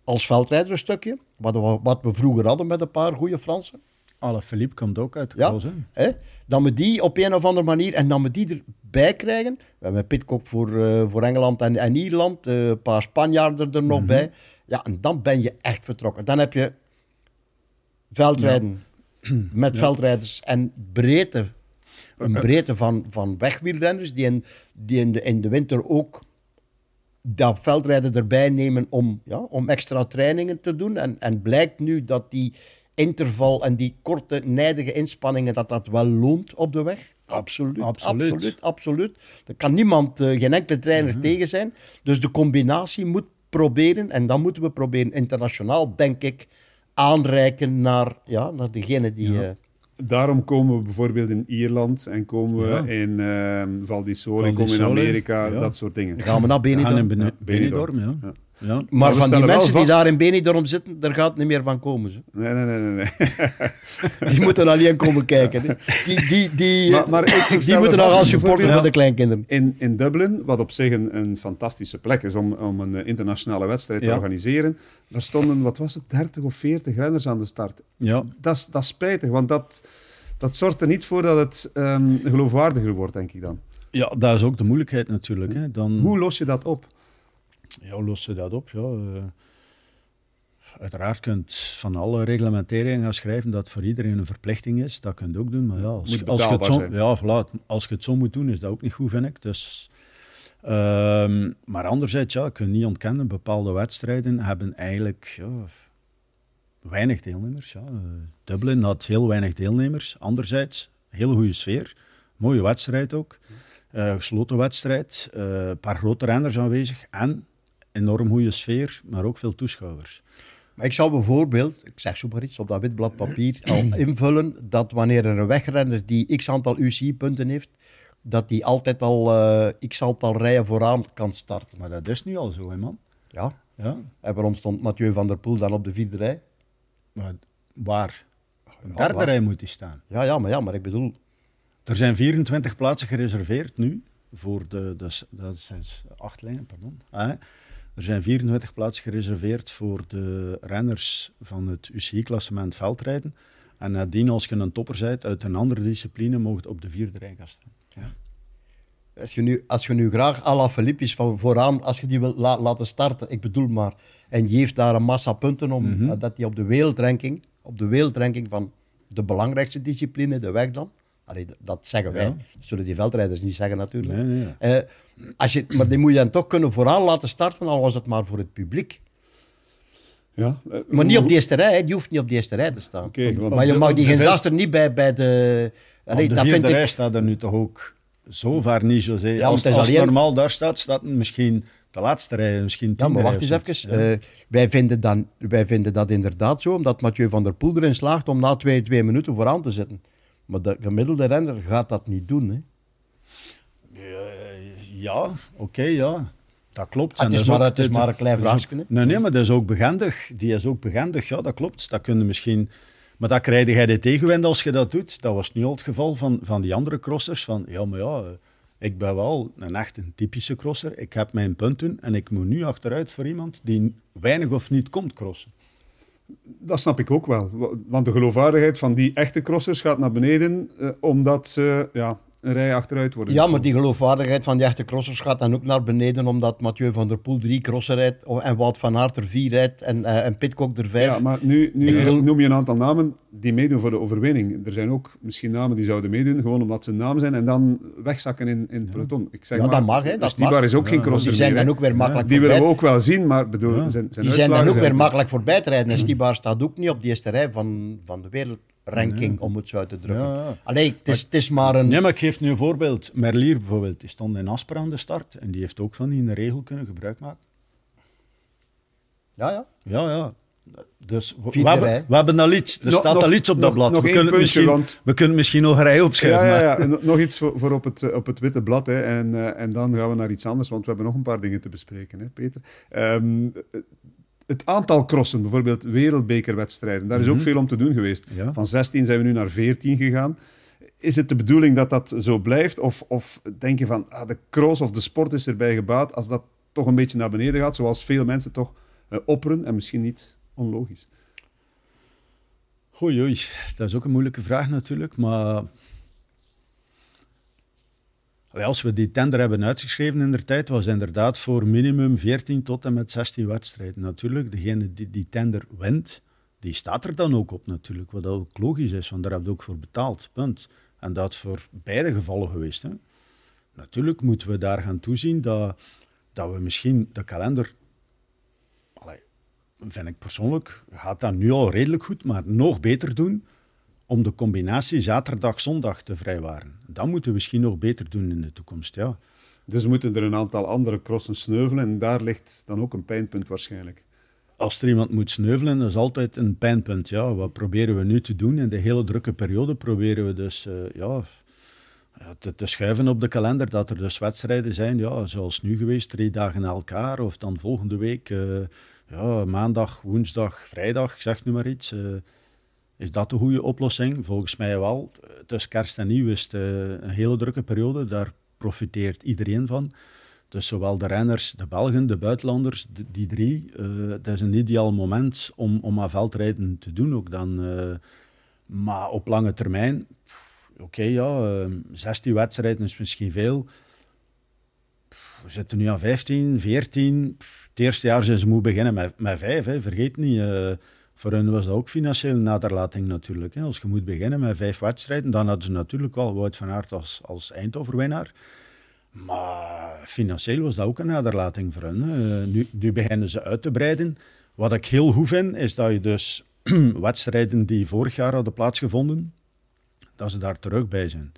als veldrijder een stukje, wat we, wat we vroeger hadden met een paar goede Fransen. Alle Philippe komt ook uit de Ja, hè. Dat we die op een of andere manier, en dat we die erbij krijgen. We hebben Pitcock voor, eh, voor Engeland en, en Ierland, eh, een paar Spanjaarden er nog bij. Ja, en dan ben je echt vertrokken. Dan heb je veldrijden met veldrijders en breedte. Een breedte van, van wegwielrenners die, in, die in, de, in de winter ook dat veldrijden erbij nemen om, ja, om extra trainingen te doen. En, en blijkt nu dat die interval en die korte, nijdige inspanningen, dat dat wel loont op de weg. Absoluut, Absoluut. absoluut, absoluut. Er kan niemand, eh, geen enkele trainer tegen zijn. Dus de combinatie moet proberen, en dan moeten we proberen internationaal, denk ik, aanreiken naar, ja, naar degene die... Ja. eh, Daarom komen we bijvoorbeeld in Ierland en komen we Ja. in ehm Val di Sole, komen in Amerika, ja. dat soort dingen. dan gaan we naar Benidorm. Benidorm. Benidorm, ja. Ja. Maar van die mensen die daar in Benidorm zitten, daar gaat niet meer van komen. Ze. Nee, nee, nee, nee. nee. Die moeten alleen komen kijken. hè. Die, die, die, Maar- maar ik- ik die moeten nog als supporter voor de kleinkinderen. In, in Dublin, wat op zich een, een fantastische plek is om, om een eh, internationale wedstrijd te organiseren, daar stonden, wat was het, 30 of 40 renners aan de start. ja. Dat is, dat is spijtig, want dat, dat zorgt er niet voor dat het ehm, geloofwaardiger wordt, denk ik dan. Ja, dat is ook de moeilijkheid natuurlijk. Hè. Dan, Hoe los je dat op? Ja, los je dat op? Ja, eh, uiteraard kunt van alle reglementeringen gaan schrijven dat voor iedereen een verplichting is. Dat kun je ook doen. Maar ja, als, als, je het zo, ja, voilà, als je het zo moet doen, is dat ook niet goed, vind ik. Dus, ehm, maar anderzijds, ja, kun je niet ontkennen, bepaalde wedstrijden hebben eigenlijk ja, weinig deelnemers. Ja. Eh, Dublin had heel weinig deelnemers. Anderzijds, hele goede sfeer. Mooie wedstrijd ook. Eh, gesloten wedstrijd. eh, Een paar grote renners aanwezig. En enorm goede sfeer, maar ook veel toeschouwers. Maar ik zou bijvoorbeeld, ik zeg zo maar iets, op dat wit blad papier al invullen dat wanneer er een wegrenner die x aantal UCI-punten heeft, dat die altijd al eh, x aantal rijen vooraan kan starten. Maar dat is nu al zo, hè, man. Ja. Ja, En waarom stond Mathieu van der Poel dan op de vierde rij? maar waar? Een Ja, derde rij moet hij staan. Ja, ja, maar, ja, maar ik bedoel, Er zijn 24 plaatsen gereserveerd nu voor de, dat is- dat zijn acht lijnen, pardon. Ah, er zijn 24 plaatsen gereserveerd voor de renners van het UCI-klassement veldrijden. En nadien, als je een topper bent uit een andere discipline, mocht je op de vierde rij gaan staan. als je nu, als je nu graag Ala Philippis van vooraan, als je die wil la- laten starten, ik bedoel maar, en je heeft daar een massa punten om, Mhm. eh, dat hij op de wereldranking, op de wereldranking van de belangrijkste discipline, de weg dan. Allee, dat zeggen wij. Ja. Dat zullen die veldrijders niet zeggen natuurlijk. Nee, nee. Eh, als je, maar die moet je dan toch kunnen vooraan laten starten, al was het maar voor het publiek. Ja, eh, Maar niet op de eerste rij, die hoeft niet op de eerste rij te staan. Want- maar je de- mag die geen niet bij, bij de... Allee, de dat vierde vind ik... rij staat er nu toch ook zo ver niet, José. maar als het is als alleen- normaal daar staat, staat misschien de laatste rij, misschien Ja, maar wacht eens even. Ja. Eh, wij, vinden dan, wij vinden dat inderdaad zo, omdat Mathieu van der Poel erin slaagt om na twee, twee minuten vooraan te zitten. Maar de gemiddelde renner gaat dat niet doen. Hè. Eh, ja, oké, ja. Dat klopt. Ah, En het is dat maar- ook- het is maar een klein ook- vraagje. Nee, nee, maar dat is ook begendig. Die is ook begendig, ja, dat klopt. Dat kun je misschien... Maar dat krijg jij de tegenwind als je dat doet. Dat was niet al het geval van, van die andere crossers. Van, ja, maar ja, eh, ik ben wel een echt een typische crosser. Ik heb mijn punten en ik moet nu achteruit voor iemand die weinig of niet komt crossen. Dat snap ik ook wel. Wa- Want de geloofwaardigheid van die echte crossers gaat naar beneden, eh, omdat ze ja, een rij achteruit worden. Ja, maar die geloofwaardigheid van die echte crossers gaat dan ook naar beneden, omdat Mathieu van der Poel drie crossen rijdt en Wout van Aert er vier rijdt en, eh, en Pitcock er vijf. Ja, maar nu, nu wil- noem je een aantal namen die meedoen voor de overwinning. Er zijn ook misschien namen die zouden meedoen, gewoon omdat ze een naam zijn en dan wegzakken in, in het peloton. Ik zeg Ja, maar, dat mag, hè, dat dus Stibar mag. is ook geen crosser die zijn meer, dan ook weer makkelijk Die willen we voorbij. ook wel zien, maar bedoel, Ja. zijn, zijn Die zijn dan ook weer makkelijk voorbij te rijden. En Stibar staat ook niet op de eerste rij van, van de wereldranking, om het zo uit te drukken. Ja. Allee, het is, het is maar een... Nee, maar ik geef nu een voorbeeld. Merlier bijvoorbeeld, die stond in Asper aan de start en die heeft ook van die regel kunnen gebruik maken. Ja, ja. Ja, ja. Dus we, we hebben, we hebben al iets. Er staat nog- al iets op nog- dat blad. nog we, kunnen puntje, want- we kunnen misschien nog een rij opschuiven. Ja, ja, maar- nog iets voor, voor op, het, eh, op het witte blad. Hè. En, eh, en dan gaan we naar iets anders, want we hebben nog een paar dingen te bespreken, hè, Peter. Ehm, het aantal crossen, bijvoorbeeld wereldbekerwedstrijden, daar is ook veel om te doen geweest. Ja. Van 16 zijn we nu naar 14 gegaan. Is het de bedoeling dat dat zo blijft? Of, of denk je van, ah, de cross of de sport is erbij gebaat als dat toch een beetje naar beneden gaat, zoals veel mensen toch eh, opperen en misschien niet onlogisch? Oei, oei, dat is ook een moeilijke vraag natuurlijk, maar... Als we die tender hebben uitgeschreven in de tijd, was inderdaad voor minimum 14 tot en met 16 wedstrijden. Natuurlijk, degene die die tender wint, die staat er dan ook op natuurlijk, wat ook logisch is, want daar heb je ook voor betaald, punt. En dat is voor beide gevallen geweest. Hè. Natuurlijk moeten we daar gaan toezien dat, dat we misschien de kalender allee, vind ik persoonlijk, gaat dat nu al redelijk goed, maar nog beter doen om de combinatie zaterdag-zondag te vrijwaren. Dat moeten we misschien nog beter doen in de toekomst, ja. Dus moeten er een aantal andere crossen sneuvelen en daar ligt dan ook een pijnpunt waarschijnlijk. Als er iemand moet sneuvelen, dat is altijd een pijnpunt. Ja. Wat proberen we nu te doen? In de hele drukke periode proberen we dus eh, ja, ja, te, te schuiven op de kalender, dat er dus wedstrijden zijn, ja, zoals nu geweest, drie dagen na elkaar, of dan volgende week, eh, ja, maandag, woensdag, vrijdag, ik zeg nu maar iets. eh, is dat de goede oplossing? Volgens mij wel. Tussen kerst en nieuw is het eh, een hele drukke periode. Daar profiteert iedereen van. Dus zowel de renners, de Belgen, de buitenlanders, de- die drie. eh dat is een ideaal moment om, om aan veldrijden te doen ook dan. eh. maar op lange termijn, oké ja, eh, 16 wedstrijden is misschien veel. We zitten nu aan 15, 14. Pff, Het eerste jaar zijn ze moeten beginnen met, met vijf, hè. vergeet niet. Voor hen was dat ook financieel naderlating natuurlijk. Hè. Als je moet beginnen met vijf wedstrijden, dan hadden ze natuurlijk wel Wout van Aert als, als eindoverwinnaar. Maar financieel was dat ook een naderlating voor hen. nu beginnen ze uit te breiden. Wat ik heel goed vind, is dat je dus wedstrijden die vorig jaar hadden plaatsgevonden, dat ze daar terug bij zijn.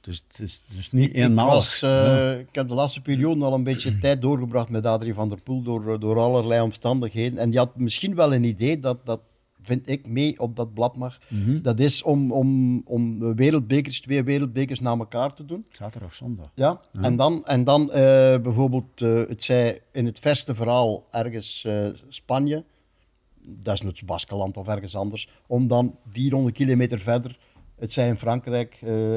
Dus het is dus niet Ik, eenmalig. was, eh, ik heb de laatste periode al een beetje tijd doorgebracht met Adrie van der Poel door, door allerlei omstandigheden. En die had misschien wel een idee dat, dat vind ik, mee op dat blad mag. Mhm. Dat is om, om, om wereldbekers, twee wereldbekers na elkaar te doen. Zaterdag, zondag. Ja, en dan, en dan eh, bijvoorbeeld, eh, het zij in het verste verhaal ergens eh, Spanje, desnoods Baskeland of ergens anders, om dan 400 kilometer verder, het zij in Frankrijk, eh,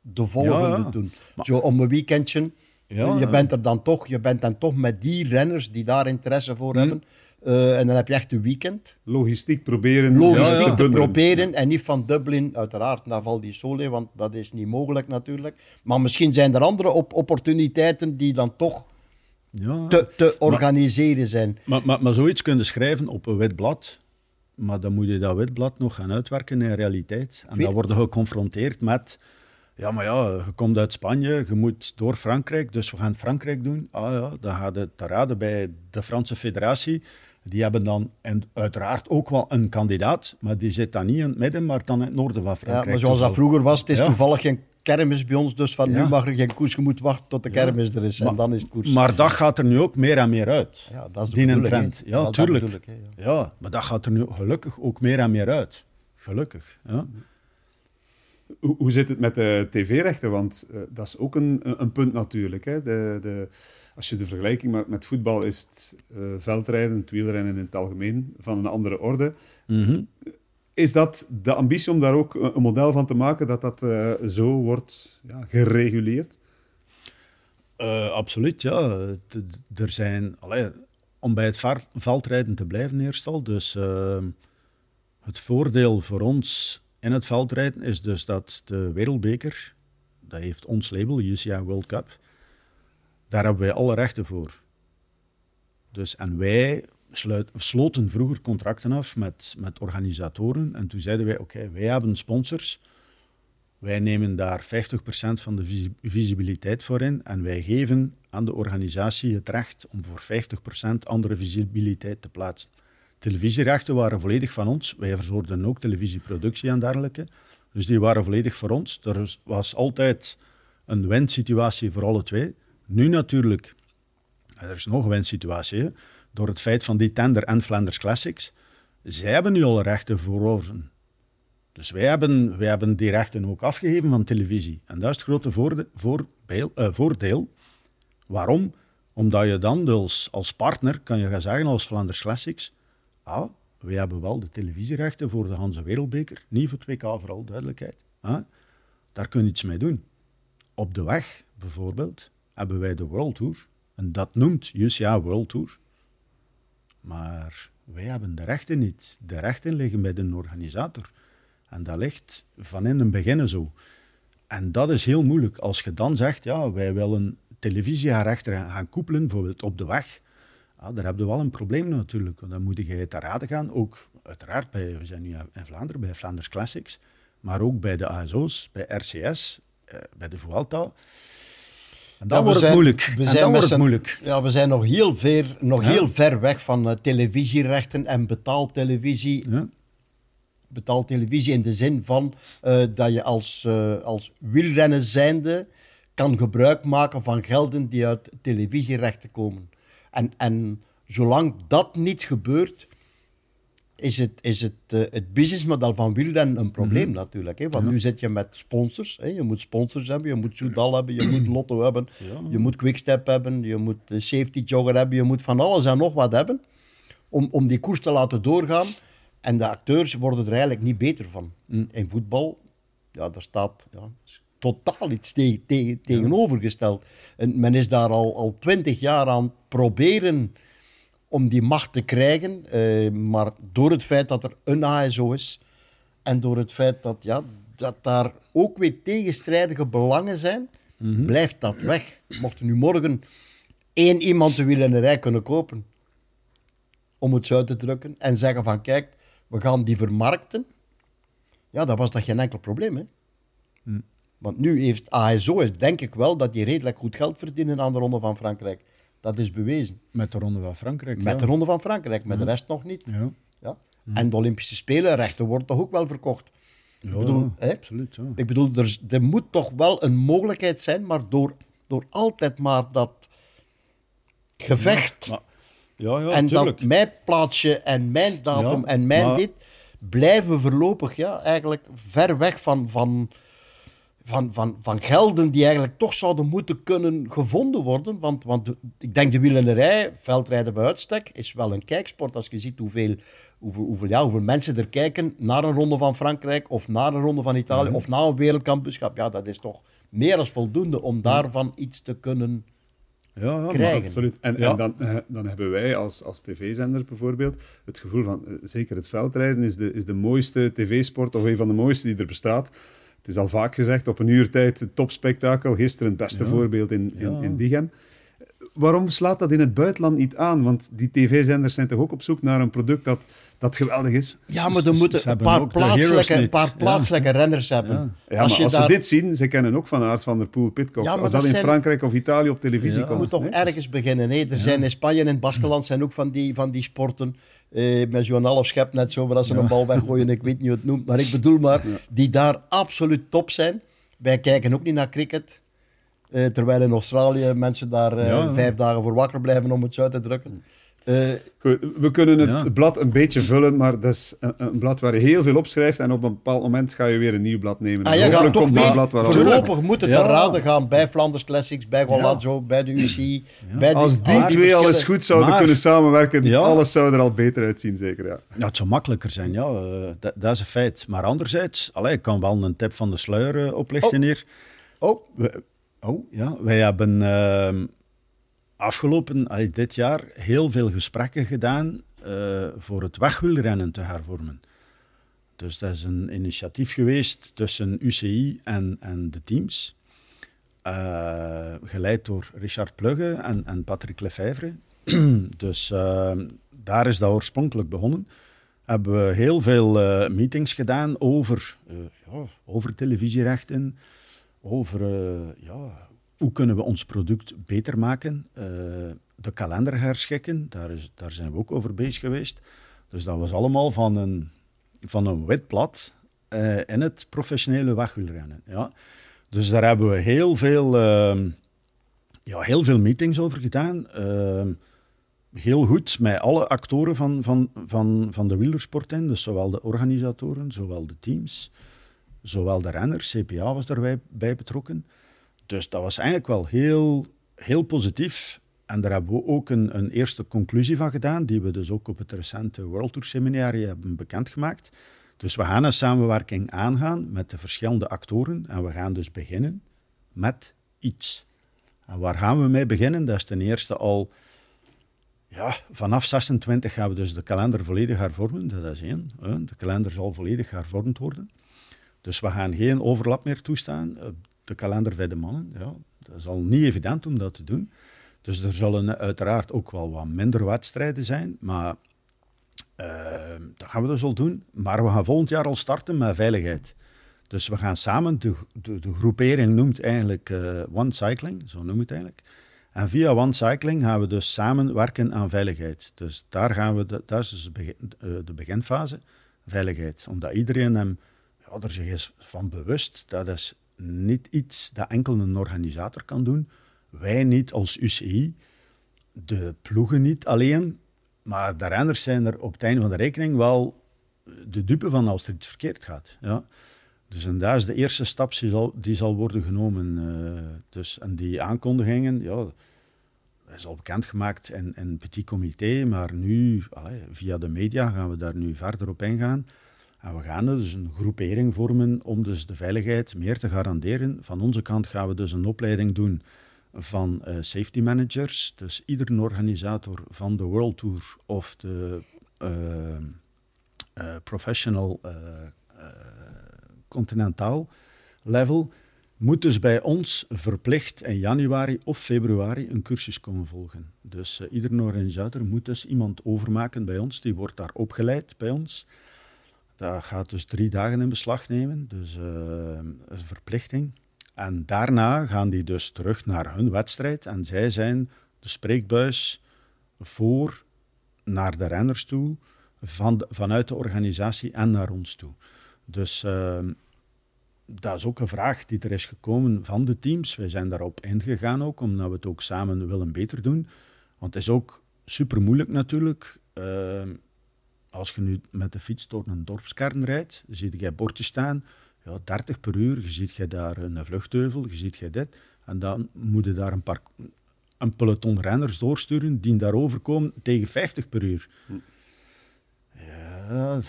de volgende Ja, doen. Maar- Zo om een weekendje. Ja, je ja. bent er dan toch, je bent dan toch met die renners die daar interesse voor Hm. hebben. Eh, en dan heb je echt een weekend. Logistiek proberen. Logistiek Ja, ja. te proberen en niet van Dublin, uiteraard, naar Val di Sole, want dat is niet mogelijk natuurlijk. Maar misschien zijn er andere op opportuniteiten die dan toch Ja. te, te organiseren zijn. Maar, maar, maar zoiets kunnen schrijven op een wit blad maar dan moet je dat witblad nog gaan uitwerken in realiteit. En Weet- dan worden geconfronteerd met... Ja, maar ja, je komt uit Spanje, je moet door Frankrijk, dus we gaan Frankrijk doen. Ah ja, dan gaat het te raden bij de Franse federatie. Die hebben dan en uiteraard ook wel een kandidaat, maar die zit dan niet in het midden, maar dan in het noorden van Ja, Frankrijk. maar zoals dat vroeger was, het is Ja. toevallig geen kermis bij ons, dus van Ja. nu mag er geen koers, je moet wachten tot de kermis er is en Maar- dan is het koers. Maar dat gaat er nu ook meer en meer uit. ja, dat is de die trend. Ja, dat tuurlijk. ja. Ja, maar dat gaat er nu gelukkig ook meer en meer uit. Gelukkig. Ja. Hoe, hoe zit het met de tv-rechten? Want eh, dat is ook een, een punt natuurlijk. Hè? De, de, als je de vergelijking maakt met voetbal, is het eh, veldrijden, het wielrennen in het algemeen van een andere orde. Mhm. Is dat de ambitie om daar ook een model van te maken dat dat eh, zo wordt ja, gereguleerd? Absoluut, ja. D- Er zijn, allee, om bij het veldrijden te blijven eerst al, dus het voordeel voor ons in het veldrijden is dus dat de wereldbeker, dat heeft ons label, UCI World Cup, daar hebben wij alle rechten voor. Dus, en wij sloten vroeger contracten af met, met organisatoren en toen zeiden wij, oké, wij hebben sponsors, wij nemen daar 50% van de visi- visibiliteit voor in en wij geven aan de organisatie het recht om voor 50% andere visibiliteit te plaatsen. Televisierechten waren volledig van ons. Wij verzorgden ook televisieproductie en dergelijke. Dus die waren volledig voor ons. Er was- altijd een win-situatie voor alle twee. Nu natuurlijk, er is nog een win-situatie, door het feit van die tender en Flanders Classics. Zij hebben nu alle rechten voorover. Dus wij hebben, wij hebben die rechten ook afgegeven van televisie. En dat is het grote voorde- eh, voordeel. Waarom? Omdat je dan dus als partner kan je gaan zeggen als Flanders Classics, ah, wij hebben wel de televisierechten voor de Hanse Wereldbeker, niet voor 2K, vooral duidelijkheid. Daar kun je iets mee doen. Op de weg, bijvoorbeeld, hebben wij de World Tour. En dat noemt UCA World Tour. Maar wij hebben de rechten niet. De rechten liggen bij de organisator. En dat ligt van in het begin zo. En dat is heel moeilijk. Als je dan zegt, ja, wij willen televisierechten gaan koppelen, bijvoorbeeld op de weg, ja, daar heb je wel een probleem natuurlijk. Want dan moet je te raden gaan, ook uiteraard bij, we zijn nu in Vlaanderen, bij Flanders Classics, maar ook bij de ASO's, bij RCS, eh, bij de Vuelta. En dan Ja, we wordt het moeilijk. we en zijn dan wordt het moeilijk. Ja, we zijn nog heel ver, nog Ja. heel ver weg van eh, televisierechten en betaaltelevisie. Ja. Betaaltelevisie in de zin van eh, dat je als, eh, als wielrennen zijnde kan gebruik maken van gelden die uit televisierechten komen. En, en zolang dat niet gebeurt, is het, is het, eh, het businessmodel van wielrennen een probleem natuurlijk. Hè? Want nu zit je met sponsors. Hè? Je moet sponsors hebben, je moet Soudal hebben, je moet Lotto hebben, Ja. je moet Quickstep hebben, je moet eh, Safety Jogger hebben, je moet van alles en nog wat hebben om, om die koers te laten doorgaan. En de acteurs worden er eigenlijk niet beter van. In voetbal, ja, daar staat ja, totaal iets te- te- tegenovergesteld. En men is daar al, al twintig jaar aan proberen om die macht te krijgen. eh, maar door het feit dat er een ASO is en door het feit dat, ja, dat daar ook weer tegenstrijdige belangen zijn, blijft dat weg. Mocht er nu morgen één iemand de wielrennerij kunnen kopen, om het zo uit te drukken, en zeggen van kijk, we gaan die vermarkten, ja, dan was dat geen enkel probleem. Hè? Want nu heeft ASO, denk ik wel, dat die redelijk goed geld verdienen aan de Ronde van Frankrijk. Dat is bewezen. Met de Ronde van Frankrijk. Met ja. de Ronde van Frankrijk, met de rest nog niet. Ja. Ja? En de Olympische Spelen, rechten worden toch ook wel verkocht. Ja, bedoel, hè? absoluut. Ja. Ik bedoel, er, er moet toch wel een mogelijkheid zijn, maar door, door altijd maar dat gevecht Maar- ja, ja, en tuurlijk. dat mijn plaatsje en mijn datum en mijn maar- dit, blijven we voorlopig ja, eigenlijk ver weg van, van, van, van, van gelden die eigenlijk toch zouden moeten kunnen gevonden worden. Want, want de- ik denk de wielrennerij, veldrijden bij uitstek, is wel een kijksport. Als je ziet hoeveel, hoeveel, hoeveel, ja, hoeveel mensen er kijken naar een ronde van Frankrijk of naar een ronde van Italië Mhm. of naar een wereldkampioenschap. Ja, dat is toch meer dan voldoende om daarvan iets te kunnen... ja, ja, krijgen. Absoluut. En, Ja. en dan, eh, dan hebben wij als, als tv-zenders bijvoorbeeld het gevoel van, eh, zeker het veldrijden is de, is de mooiste tv-sport of een van de mooiste die er bestaat. Het is al vaak gezegd, op een uur tijd het topspektakel. Gisteren het beste Ja. voorbeeld in, in, in Diegem. Waarom slaat dat in het buitenland niet aan? Want die tv-zenders zijn toch ook op zoek naar een product dat, dat geweldig is? Ja, maar dan moeten een paar plaatselijke, een paar plaatselijke renners hebben. Ja, ja als maar als ze dit zien, ze kennen ook van Aard van der Poel, Pitcock. Ja, als dat, in Frankrijk of Italië op televisie komt. Je moet toch ergens beginnen. Hè? Er zijn in Spanje en in Baskeland zijn ook van die, van die sporten. Eh, met zo'n half schep net zo, waar ze een bal weggooien. ik weet niet hoe het noemt. Maar ik bedoel maar, die daar absoluut top zijn. Wij kijken ook niet naar cricket. Uh, terwijl in Australië mensen daar uh, vijf dagen voor wakker blijven om het zo uit te drukken. Uh, Goed, we kunnen het blad een beetje vullen, maar dat is een, een, blad waar je heel veel opschrijft en op een bepaald moment ga je weer een nieuw blad nemen. Ah, je gaat toch mee, blad voorlopig moet het ja. te raden gaan bij Flanders Classics, bij Golazzo, bij de UCI. Bij Als die, twee al eens goed zouden kunnen samenwerken, alles zou er al beter uitzien, zeker. Ja, ja het zou makkelijker zijn, ja. Dat, dat, is een feit. Maar anderzijds, allee, ik kan wel een tip van de sluier oplichten oh. hier. Oh. Oh, ja. Wij hebben uh, afgelopen, dit jaar, heel veel gesprekken gedaan uh, voor het wegwielrennen te hervormen. Dus dat is een initiatief geweest tussen UCI en, en de teams. Uh, geleid door Richard Plugge en, en Patrick Lefevre. dus uh, daar is dat oorspronkelijk begonnen. Hebben we heel veel meetings gedaan over, ja, over televisierechten, over uh, ja, hoe kunnen we ons product beter maken. Uh, de kalender herschikken, daar, is, daar zijn we ook over bezig geweest. Dus dat was allemaal van een, van een wit blad uh, in het professionele wegwielrennen. Ja. Dus daar hebben we heel veel, ja, heel veel meetings over gedaan. heel goed met alle actoren van, van, van, van de wielersport in. Dus zowel de organisatoren, zowel de teams zowel de renner, CPA was daarbij bij betrokken. Dus dat was eigenlijk wel heel, heel positief. En daar hebben we ook een, een eerste conclusie van gedaan, die we dus ook op het recente World Tour Seminarie hebben bekendgemaakt. Dus we gaan een samenwerking aangaan met de verschillende actoren en we gaan dus beginnen met iets. En waar gaan we mee beginnen? Dat is ten eerste al, ja, vanaf 26 gaan we dus de kalender volledig hervormen. Dat is één. De kalender zal volledig hervormd worden. Dus we gaan geen overlap meer toestaan op de kalender bij de mannen. Ja, dat is al niet evident om dat te doen. Dus er zullen uiteraard ook wel wat minder wedstrijden zijn, maar uh, dat gaan we dus al doen. Maar we gaan volgend jaar al starten met veiligheid. Dus we gaan samen, de, de, groepering noemt eigenlijk One Cycling, zo noemt het eigenlijk. En via One Cycling gaan we dus samen werken aan veiligheid. Dus daar gaan we, dat is dus de, begin, eh, de beginfase, veiligheid. Omdat iedereen hem er zich eens van bewust. Dat is niet iets dat enkel een organisator kan doen. Wij niet als UCI, de ploegen niet alleen, maar de zijn er op het einde van de rekening wel de dupe van als er iets verkeerd gaat. Ja. Dus en daar is de eerste stap die zal, die zal worden genomen. Uh, dus, en die aankondigingen, ja, dat is al bekendgemaakt in, in Petit Comité, maar nu, via de media gaan we daar nu verder op ingaan. En we gaan dus een groepering vormen om dus de veiligheid meer te garanderen. Van onze kant gaan we dus een opleiding doen van uh, safety managers. Dus iedere organisator van de World Tour of de uh, uh, professional continentaal level moet dus bij ons verplicht in januari of februari een cursus komen volgen. Dus iedere organisator moet dus iemand overmaken bij ons, die wordt daar opgeleid bij ons. Dat gaat dus drie dagen in beslag nemen, dus uh, een verplichting. En daarna gaan die dus terug naar hun wedstrijd en zij zijn de spreekbuis voor naar de renners toe, van vanuit de organisatie en naar ons toe. Dus uh, dat is ook een vraag die er is gekomen van de teams. Wij zijn daarop ingegaan ook, omdat we het ook samen willen beter doen. Want het is ook super moeilijk natuurlijk. Uh, als je nu met de fiets door een dorpskern rijdt, zie je bordjes staan, ja, 30 per uur, je ziet je daar een vluchtheuvel, je ziet je dit. En dan moet je daar een, paar, een peloton renners doorsturen die daarover komen tegen 50 per uur. Hm. Ja,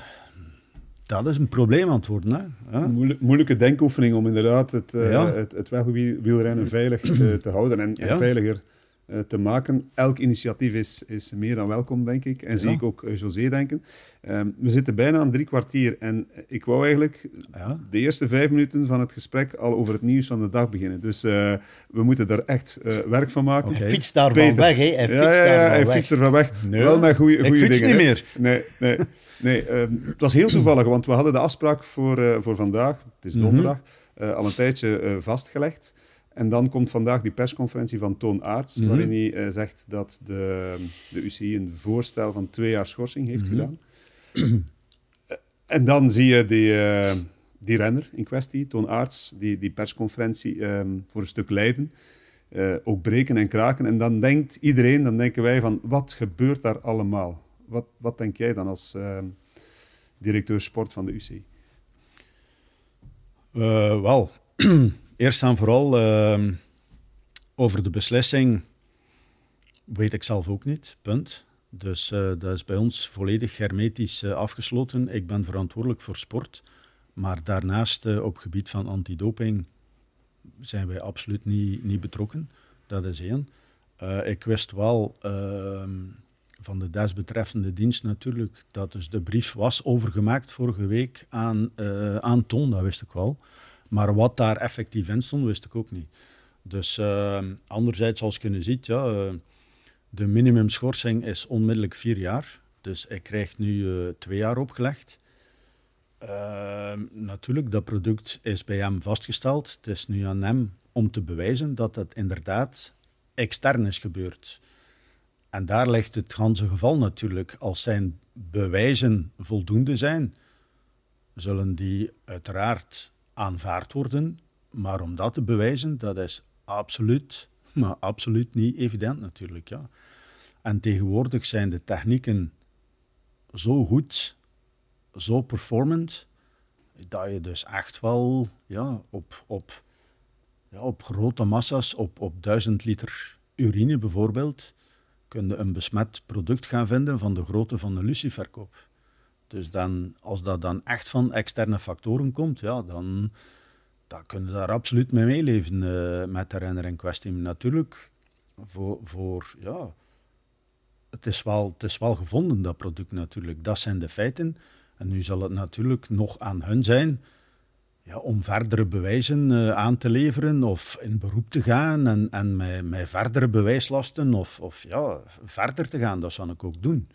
dat is een probleem aan het worden. Hè? moeilijke denkoefening om inderdaad het, uh, het, het wegwielrennen veilig te, te, houden en, en veiliger eh, te maken. Elk initiatief is, is meer dan welkom, denk ik. En zie ik ook uh, José denken. Ehm, we zitten bijna aan drie kwartier. En ik wou eigenlijk Ja. de eerste vijf minuten van het gesprek al over het nieuws van de dag beginnen. Dus eh, we moeten er echt eh, werk van maken. Hij fietst daarvan Peter. weg, hè. Hij ja, fietst ja, ja, hij weg. fietst er van weg. Nee. Wel met goede Ik dingen. fiets niet hè. meer. Nee, nee, nee ehm, het was heel toevallig, want we hadden de afspraak voor, eh, voor vandaag, het is Mhm. donderdag, eh, al een tijdje eh, vastgelegd. En dan komt vandaag die persconferentie van Toon Aarts, Mhm. waarin hij eh, zegt dat de, de UCI een voorstel van twee jaar schorsing heeft Mhm. gedaan. Eh, en dan zie je die, eh, die renner in kwestie, Toon Aarts, die, die persconferentie ehm, voor een stuk leiden. ook breken en kraken. En dan denkt iedereen, dan denken wij van, wat gebeurt daar allemaal? Wat, wat denk jij dan als ehm, directeur sport van de UCI? Wel, eerst en vooral ehm, over de beslissing weet ik zelf ook niet, punt. Dus eh, dat is bij ons volledig hermetisch eh, afgesloten. Ik ben verantwoordelijk voor sport, maar daarnaast eh, op gebied van antidoping zijn wij absoluut niet, niet betrokken. Dat is één. Ik wist wel ehm, van de desbetreffende dienst natuurlijk dat dus de brief was overgemaakt vorige week aan, aan Toon, dat wist ik wel. Maar wat daar effectief in stond, wist ik ook niet. Dus eh, anderzijds, als je ziet, ja, eh, de minimumschorsing is onmiddellijk vier jaar. Dus ik krijg nu eh, twee jaar opgelegd. Eh, natuurlijk, dat product is bij hem vastgesteld. Het is nu aan hem om te bewijzen dat het inderdaad extern is gebeurd. En daar ligt het ganse geval natuurlijk. Als zijn bewijzen voldoende zijn, zullen die uiteraard aanvaard worden. Maar om dat te bewijzen, dat is absoluut, maar absoluut niet evident natuurlijk. Ja. En tegenwoordig zijn de technieken zo goed, zo performant, dat je dus echt wel ja, op, op, ja, op grote massa's, op, op 1000 liter urine bijvoorbeeld, kun je een besmet product gaan vinden van de grootte van een luciferkop. Dus dan, als dat dan echt van externe factoren komt, ja, dan, dan kun je daar absoluut mee meeleven eh, met de renner in kwestie. Natuurlijk, voor, voor ja, het is, wel, het is wel gevonden, dat product natuurlijk. Dat zijn de feiten. En nu zal het natuurlijk nog aan hun zijn ja, om verdere bewijzen eh, aan te leveren of in beroep te gaan en, en met, verdere bewijslasten of, of ja, verder te gaan. Dat zou ik ook doen.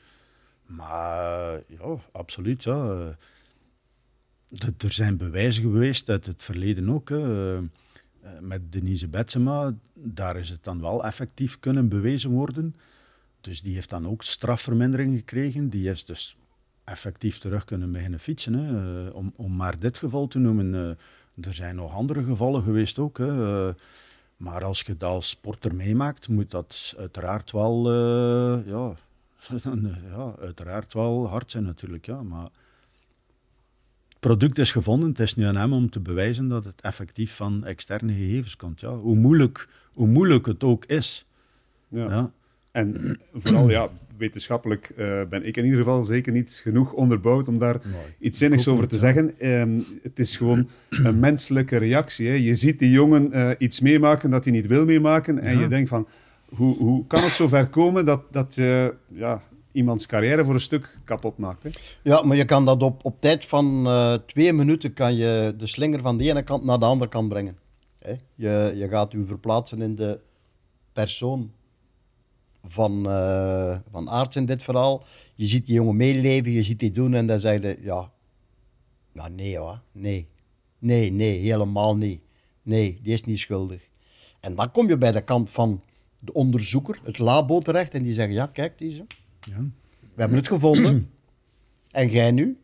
Maar ja, absoluut. Ja. Er zijn bewijzen geweest uit het verleden ook. Hè. Eh, Met Denise Betsema, daar is het dan wel effectief kunnen bewezen worden. Dus die heeft dan ook strafvermindering gekregen. Die is dus effectief terug kunnen beginnen fietsen. Hè. Eh, om, om maar dit geval te noemen. eh, er zijn nog andere gevallen geweest ook. Hè. Maar als je dat als sporter meemaakt, moet dat uiteraard wel, ja, ja, uiteraard wel hard zijn natuurlijk. Ja. Maar het product is gevonden. Het is nu aan hem om te bewijzen dat het effectief van externe gegevens komt. Ja. Hoe, moeilijk, hoe moeilijk het ook is. Ja. Ja. En vooral, ja, wetenschappelijk eh, ben ik in ieder geval zeker niet genoeg onderbouwd om daar iets zinnigs over te zeggen. Ehm, het is gewoon een menselijke reactie. Hè. Je ziet die jongen eh, iets meemaken dat hij niet wil meemaken. En Ja. je denkt van, hoe, hoe kan het zo ver komen dat, dat je ja, iemands carrière voor een stuk kapot maakt? Ja, maar je kan dat op, op tijd van eh, twee minuten kan je de slinger van de ene kant naar de andere kant brengen. Hè? Je, je gaat u verplaatsen in de persoon van, eh van Aarts in dit verhaal. Je ziet die jongen meeleven, je ziet die doen en dan zeg je, ja, nou nee hoor, nee. Nee, nee, helemaal niet. Nee, die is niet schuldig. En dan kom je bij de kant van de onderzoeker, het labo terecht, en die zeggen, ja kijk, die zo. Ja. We hebben het gevonden. en jij nu?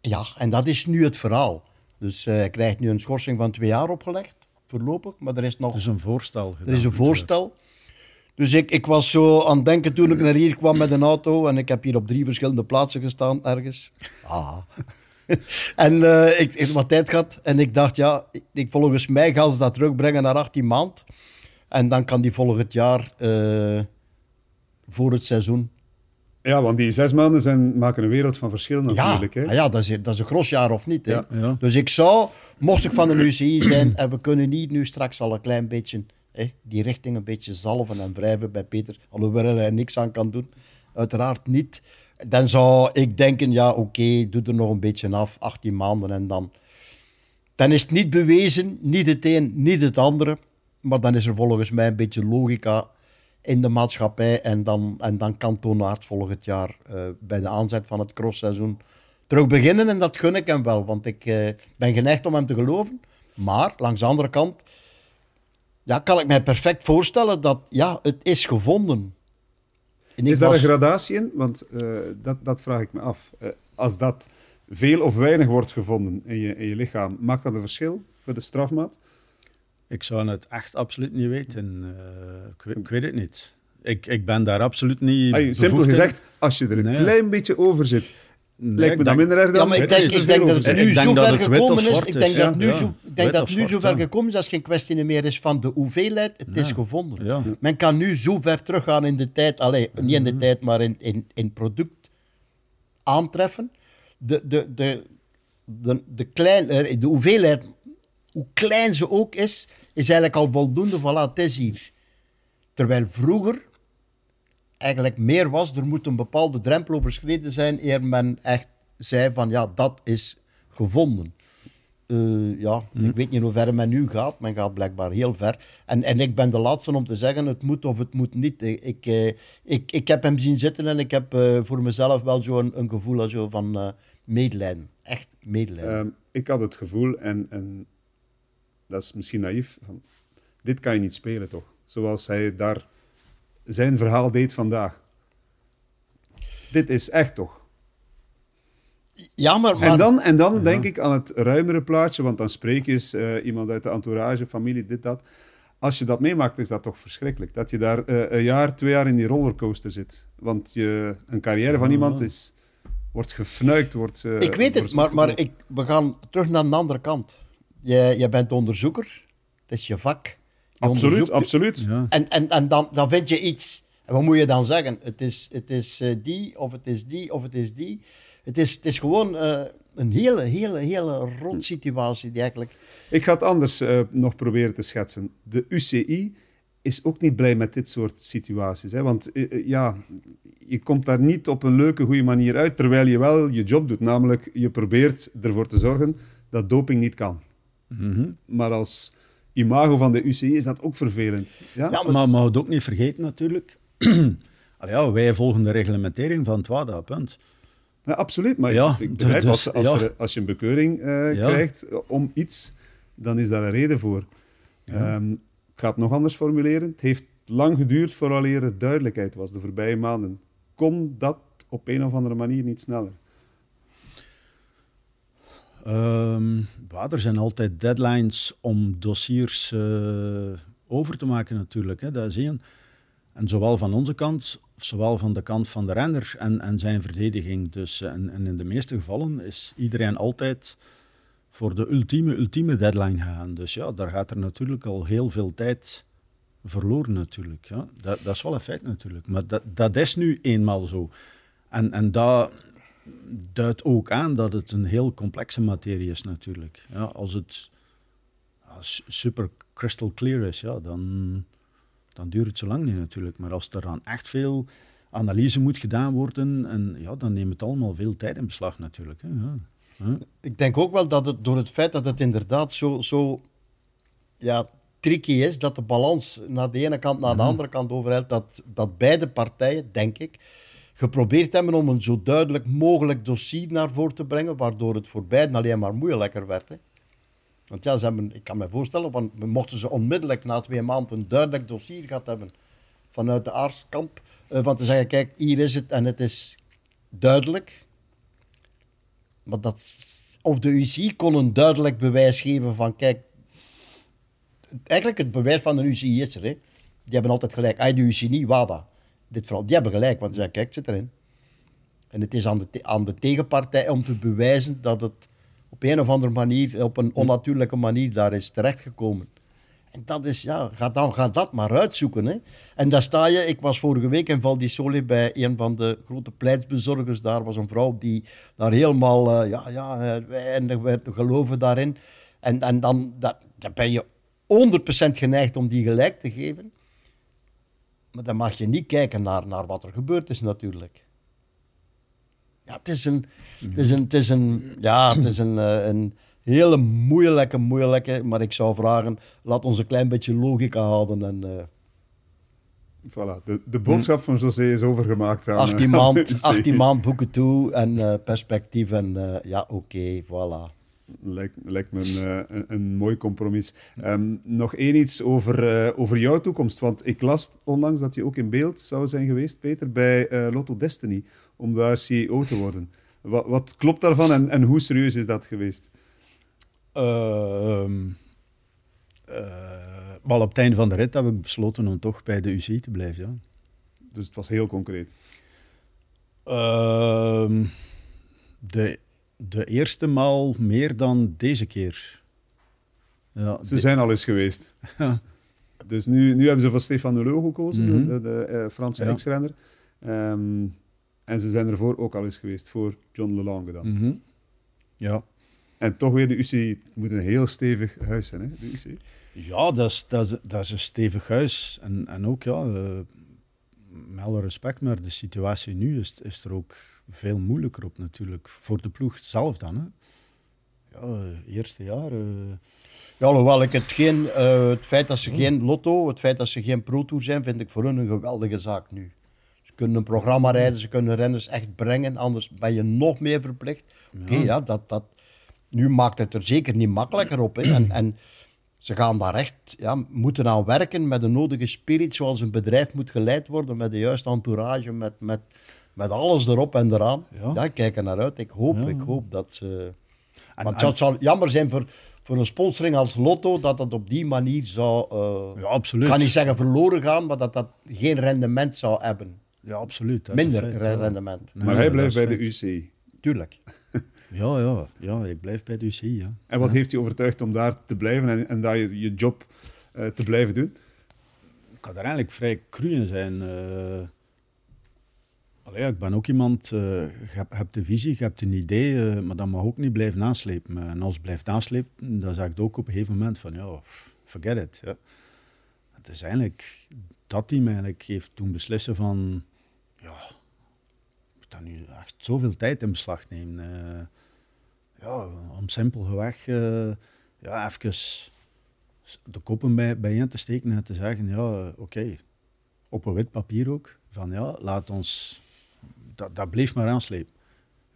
Ja, en dat is nu het verhaal. Dus eh, hij krijgt nu een schorsing van twee jaar opgelegd, voorlopig. Maar er is nog Er is een voorstel gedaan. er is een voorstel. Dus ik, ik was zo aan het denken toen ik naar hier kwam met een auto. En ik heb hier op drie verschillende plaatsen gestaan, ergens. Ah. en eh, ik heb wat tijd gehad. En ik dacht, ja, ik, ik volgens mij gaan ze dat terugbrengen naar 18 maand. En dan kan die volgend jaar eh, voor het seizoen Ja, want die zes maanden zijn, maken een wereld van verschil natuurlijk. ja, Hè? ah ja dat, is, dat is een gros jaar of niet. Hè? Ja. Ja. Dus ik zou, mocht ik van de UCI zijn, en we kunnen niet nu straks al een klein beetje hè, die richting een beetje zalven en wrijven bij Peter, alhoewel hij er niks aan kan doen. Uiteraard niet. Dan zou ik denken, ja oké, doe er nog een beetje af, 18 maanden en dan... Dan is het niet bewezen, niet het een, niet het andere. Maar dan is er volgens mij een beetje logica in de maatschappij. En dan, en dan kan Toonaard volgend jaar uh, bij de aanzet van het crossseizoen terug beginnen. En dat gun ik hem wel, want ik uh, ben geneigd om hem te geloven. Maar langs de andere kant ja, kan ik mij perfect voorstellen dat ja, het is gevonden. Is daar was... een gradatie in? Want uh, dat, dat vraag ik me af. als dat veel of weinig wordt gevonden in je, in je lichaam, maakt dat een verschil voor de strafmaat? Ik zou het echt absoluut niet weten. Uh, ik, ik, weet het niet. Ik, ik ben daar absoluut niet. Ay, simpel gezegd, als je er een nee. klein beetje over zit, nee, lijkt me dat minder erg dan. Ja, maar ik denk, ik denk dat het nu zo ver gekomen is. Ik denk dat nu, ja, zo, ik denk dat nu zo ver gekomen is dat het geen kwestie meer is van de hoeveelheid. Het is gevonden. Ja. Men kan nu zo ver teruggaan in de tijd, alleen niet in de tijd, maar in, in, in product aantreffen. De, de, de, de, de, klein, de hoeveelheid, hoe klein ze ook is, is eigenlijk al voldoende. Voilà, het is hier. Terwijl vroeger eigenlijk meer was, er moet een bepaalde drempel overschreden zijn, eer men echt zei van ja, dat is gevonden. Uh, ja, hm. ik weet niet hoe ver men nu gaat. Men gaat blijkbaar heel ver. En, en ik ben de laatste om te zeggen, het moet of het moet niet. Ik, uh, ik, ik heb hem zien zitten en ik heb uh, voor mezelf wel zo een, een gevoel zo van medelijden. Echt medelijden. Ehm, ik had het gevoel, en, en dat is misschien naïef, van, dit kan je niet spelen toch? Zoals hij daar zijn verhaal deed vandaag. Dit is echt toch? Ja, maar... En dan, en dan denk ik aan het ruimere plaatje, want dan spreek je eens uh, iemand uit de entourage, familie, dit, dat. Als je dat meemaakt, is dat toch verschrikkelijk. Dat je daar uh, een jaar, twee jaar in die rollercoaster zit. Want je, een carrière van iemand is, wordt gefnuikt, wordt... Uh, ik weet het, maar, maar ik, we gaan terug naar de andere kant. Jij, jij bent onderzoeker, het is je vak. absoluut, absoluut. Ja. En, en, en dan, dan vind je iets. En wat moet je dan zeggen? Het is, het is uh, die, of het is die, of het is die. Het is, het is gewoon uh, een hele, hele, hele rot situatie die eigenlijk... Ik ga het anders uh, nog proberen te schetsen. De UCI is ook niet blij met dit soort situaties. Hè? Want ja, je komt daar niet op een leuke, goede manier uit, terwijl je wel je job doet. Namelijk, je probeert ervoor te zorgen dat doping niet kan. Mhm. Maar als imago van de UCI is dat ook vervelend. Ja, ja maar, maar het ook niet vergeten natuurlijk. ja, wij volgen de reglementering van het WADA, punt. Ja, absoluut. Maar ja, ik begrijp, dus, als, als, er, als, je een bekeuring uh, krijgt om iets, dan is daar een reden voor. Um, ik ga het nog anders formuleren. Het heeft lang geduurd voordat er duidelijkheid was, de voorbije maanden. Kon dat op een of andere manier niet sneller? Um, er zijn altijd deadlines om dossiers uh, over te maken natuurlijk. Hè, dat. En zowel van onze kant, zowel van de kant van de renner en, en zijn verdediging. Dus, eh, en, en, in de meeste gevallen is iedereen altijd voor de ultieme, ultieme deadline gaan. Dus ja, daar gaat er natuurlijk al heel veel tijd verloren natuurlijk. Ja. Dat, dat is wel een feit natuurlijk. Maar dat, dat is nu eenmaal zo. En, en dat duidt ook aan dat het een heel complexe materie is natuurlijk. Ja, als het super crystal clear is, ja, dan, dan duurt het zo lang niet natuurlijk. Maar als er dan echt veel analyse moet gedaan worden, en, ja, dan neemt het allemaal veel tijd in beslag natuurlijk. Hè. Ja. Ik denk ook wel dat het door het feit dat het inderdaad zo, zo ja, tricky is, dat de balans naar de ene kant naar de andere kant overheidt, dat, dat beide partijen, denk ik, geprobeerd hebben om een zo duidelijk mogelijk dossier naar voren te brengen, waardoor het voor beiden alleen maar moeilijker werd. Hè. Want ja, ze hebben, ik kan me voorstellen, want mochten ze onmiddellijk na twee maanden een duidelijk dossier gehad hebben vanuit de artskamp, uh, van te zeggen, kijk, hier is het en het is duidelijk. Maar dat, of de UCI kon een duidelijk bewijs geven van, kijk, eigenlijk het bewijs van de UCI is er. Die hebben altijd gelijk. Hij de UCI niet, WADA dit vooral, die hebben gelijk, want ze zeggen, kijk, zit erin. En het is aan de, aan de tegenpartij om te bewijzen dat het op een of andere manier, op een onnatuurlijke manier daar is terechtgekomen. En dat is, ja, ga, dan, ga dat maar uitzoeken. Hè. En daar sta je, ik was vorige week in Val di Sole bij een van de grote pleitsbezorgers. Daar was een vrouw die daar helemaal, uh, ja, ja, wij geloven daarin. En, en dan dat, dan ben je 100% geneigd om die gelijk te geven. Maar dan mag je niet kijken naar, naar wat er gebeurd is natuurlijk. Ja, het is een, het is een, het is een, ja, het is een, eh, een hele moeilijke, moeilijke. Maar ik zou vragen, laat ons een klein beetje logica houden. En, eh, Voilà, de, de boodschap van José is overgemaakt aan... 18 eh, maand, aan de 18 maand boeken toe en eh, perspectief. En ja, oké, voilà. Lijkt, lijkt me een, eh, een, een mooi compromis. Ehm, nog één iets over, eh, over jouw toekomst. Want ik las onlangs dat je ook in beeld zou zijn geweest, Peter, bij eh, Lotto Destiny. Om daar CEO te worden. Wat, wat klopt daarvan en, en hoe serieus is dat geweest? Ehm, eh, maar op het einde van de rit heb ik besloten om toch bij de UCI te blijven. Ja. Dus het was heel concreet. Ehm, de, de eerste maal meer dan deze keer. Ja, Ze de- zijn al eens geweest. Dus nu, nu hebben ze voor Stefan Hulot gekozen, Mhm. de, de eh, Franse Ja. ex-renner. Ehm, en ze zijn ervoor ook al eens geweest, voor John Lelange dan. Mhm. Ja. En toch weer de UCI. Het moet een heel stevig huis zijn, hè, de UCI. Ja, dat is, dat, is, dat is een stevig huis. En, en ook, ja, eh, met alle respect, maar de situatie nu is, is er ook veel moeilijker op natuurlijk. Voor de ploeg zelf dan. Hè. Ja, eerste jaar. eh, Ja, alhoewel ik het geen, eh, het feit dat ze geen lotto, het feit dat ze geen Pro Tour zijn, vind ik voor hun een geweldige zaak nu. Ze kunnen een programma rijden, ze kunnen renners echt brengen, anders ben je nog meer verplicht. Oké, ja, dat, dat, nu maakt het er zeker niet makkelijker op. Hè. En, en ze gaan daar echt ja, moeten aan werken met de nodige spirit, zoals een bedrijf moet geleid worden, met de juiste entourage, met, met, met alles erop en eraan. Ja. Ja, ik kijk er naar uit. Ik hoop, Ja. ik hoop dat ze... en- Want en- het zou jammer zijn voor, voor een sponsoring als Lotto dat het op die manier zou, eh, ja, absoluut. ik ga niet zeggen verloren gaan, maar dat dat geen rendement zou hebben. Ja, absoluut. dat Minder feit, re- ja. rendement. Nee, maar hij dat blijft bij de. UCI. Tuurlijk. Ja, ja, ja, ik blijf bij de UCI, ja. En wat heeft je overtuigd om daar te blijven en, en daar je, je job eh, te blijven doen? ik kan er eigenlijk vrij cru in zijn. Allee, ik ben ook iemand, eh, je hebt, hebt de visie, je hebt een idee, maar dat mag ook niet blijven aanslepen. En als het blijft aanslepen, dan zeg ik ook op een gegeven moment van, ja, forget it. Ja. Het is eigenlijk, dat team eigenlijk heeft toen beslissen van, ja, ik moet dat nu echt zoveel tijd in beslag nemen. Eh. ja, om simpelweg, eh ja, even de koppen bij, bijeen te steken en te zeggen, ja, eh, oké, op een wit papier ook, van ja, laat ons, dat, dat bleef maar aanslepen.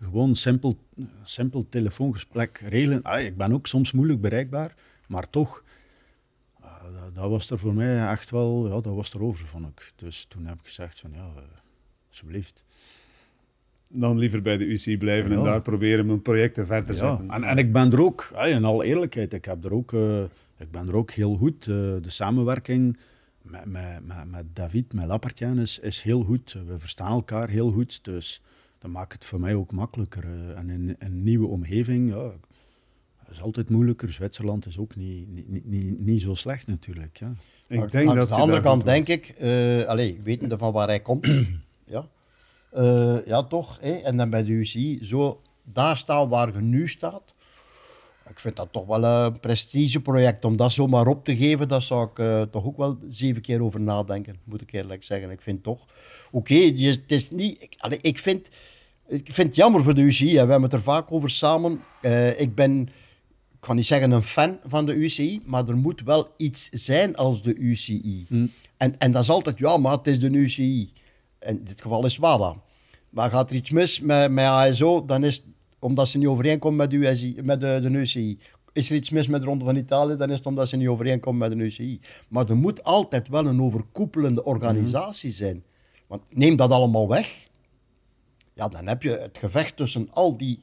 Gewoon simpel, simpel telefoongesprek regelen. Ik ben ook soms moeilijk bereikbaar, maar toch, ah, dat, was er voor mij echt wel, ja, dat was er over, ik. Dus toen heb ik gezegd van, ja, eh, alsjeblieft. Dan liever bij de UCI blijven en daar proberen mijn projecten verder te Ja, zetten. en, en ik ben er ook, in alle eerlijkheid, ik, heb er ook, eh, ik ben er ook heel goed. eh, de samenwerking met, met, met, met David, met Lapartien, is, is heel goed. We verstaan elkaar heel goed, dus dat maakt het voor mij ook makkelijker. eh. en in een nieuwe omgeving, ja, is altijd moeilijker. Zwitserland is ook niet, niet, niet, niet, niet zo slecht natuurlijk. Ja. ik Maar denk aan dat de ze andere kant denk ik, eh allez, wetende van waar hij komt, ja, Eh, ja toch, hè, en dan bij de UCI, zo daar staan waar je nu staat. Ik vind dat toch wel een prestigeproject om dat zomaar op te geven. Daar zou ik eh, toch ook wel zeven keer over nadenken, moet ik eerlijk zeggen. Ik vind toch, oké, je- het is niet. Ik, allee, ik, vind, ik vind het jammer voor de UCI. Hè. We hebben het er vaak over samen. Eh, ik ben, ik kan niet zeggen een fan van de UCI, maar er moet wel iets zijn als de UCI. En, en dat is altijd, ja, maar het is de UCI. In dit geval is WADA. Maar gaat er iets mis met, met ASO, dan is het omdat ze niet overeenkomt met, de USI, met de, de UCI. Is er iets mis met de Ronde van Italië, dan is het omdat ze niet overeenkomt met de UCI. Maar er moet altijd wel een overkoepelende organisatie zijn. Want neem dat allemaal weg, ja, dan heb je het gevecht tussen al die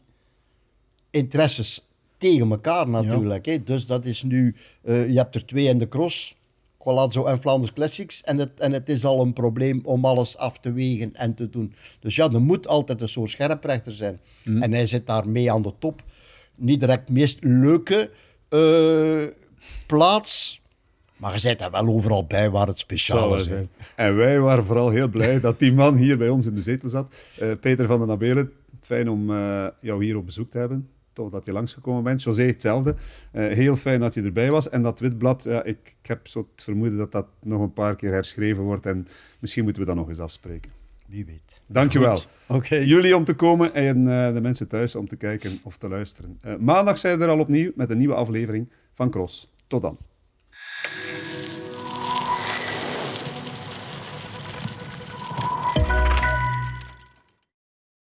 interesses tegen elkaar natuurlijk. Hè. Dus dat is nu, eh, je hebt er twee in de cross, Colazzo en Flanders Classics, en het, en het is al een probleem om alles af te wegen en te doen. Dus ja, er moet altijd een soort scherprechter zijn. En hij zit daar mee aan de top. Niet direct de meest leuke eh, plaats, maar je zit daar wel overal bij waar het speciaal is. zijn. En wij waren vooral heel blij dat die man hier bij ons in de zetel zat. Eh, Peter van den Abelen, fijn om eh, jou hier op bezoek te hebben. Tof dat je langsgekomen bent. José, hetzelfde. Uh, heel fijn dat je erbij was. En dat witblad, ja, ik, ik, heb zo het vermoeden dat dat nog een paar keer herschreven wordt. En misschien moeten we dat nog eens afspreken. Wie weet. Dankjewel. Oké. Jullie om te komen en uh, de mensen thuis om te kijken of te luisteren. Uh, maandag zijn we er al opnieuw met een nieuwe aflevering van Cross. Tot dan.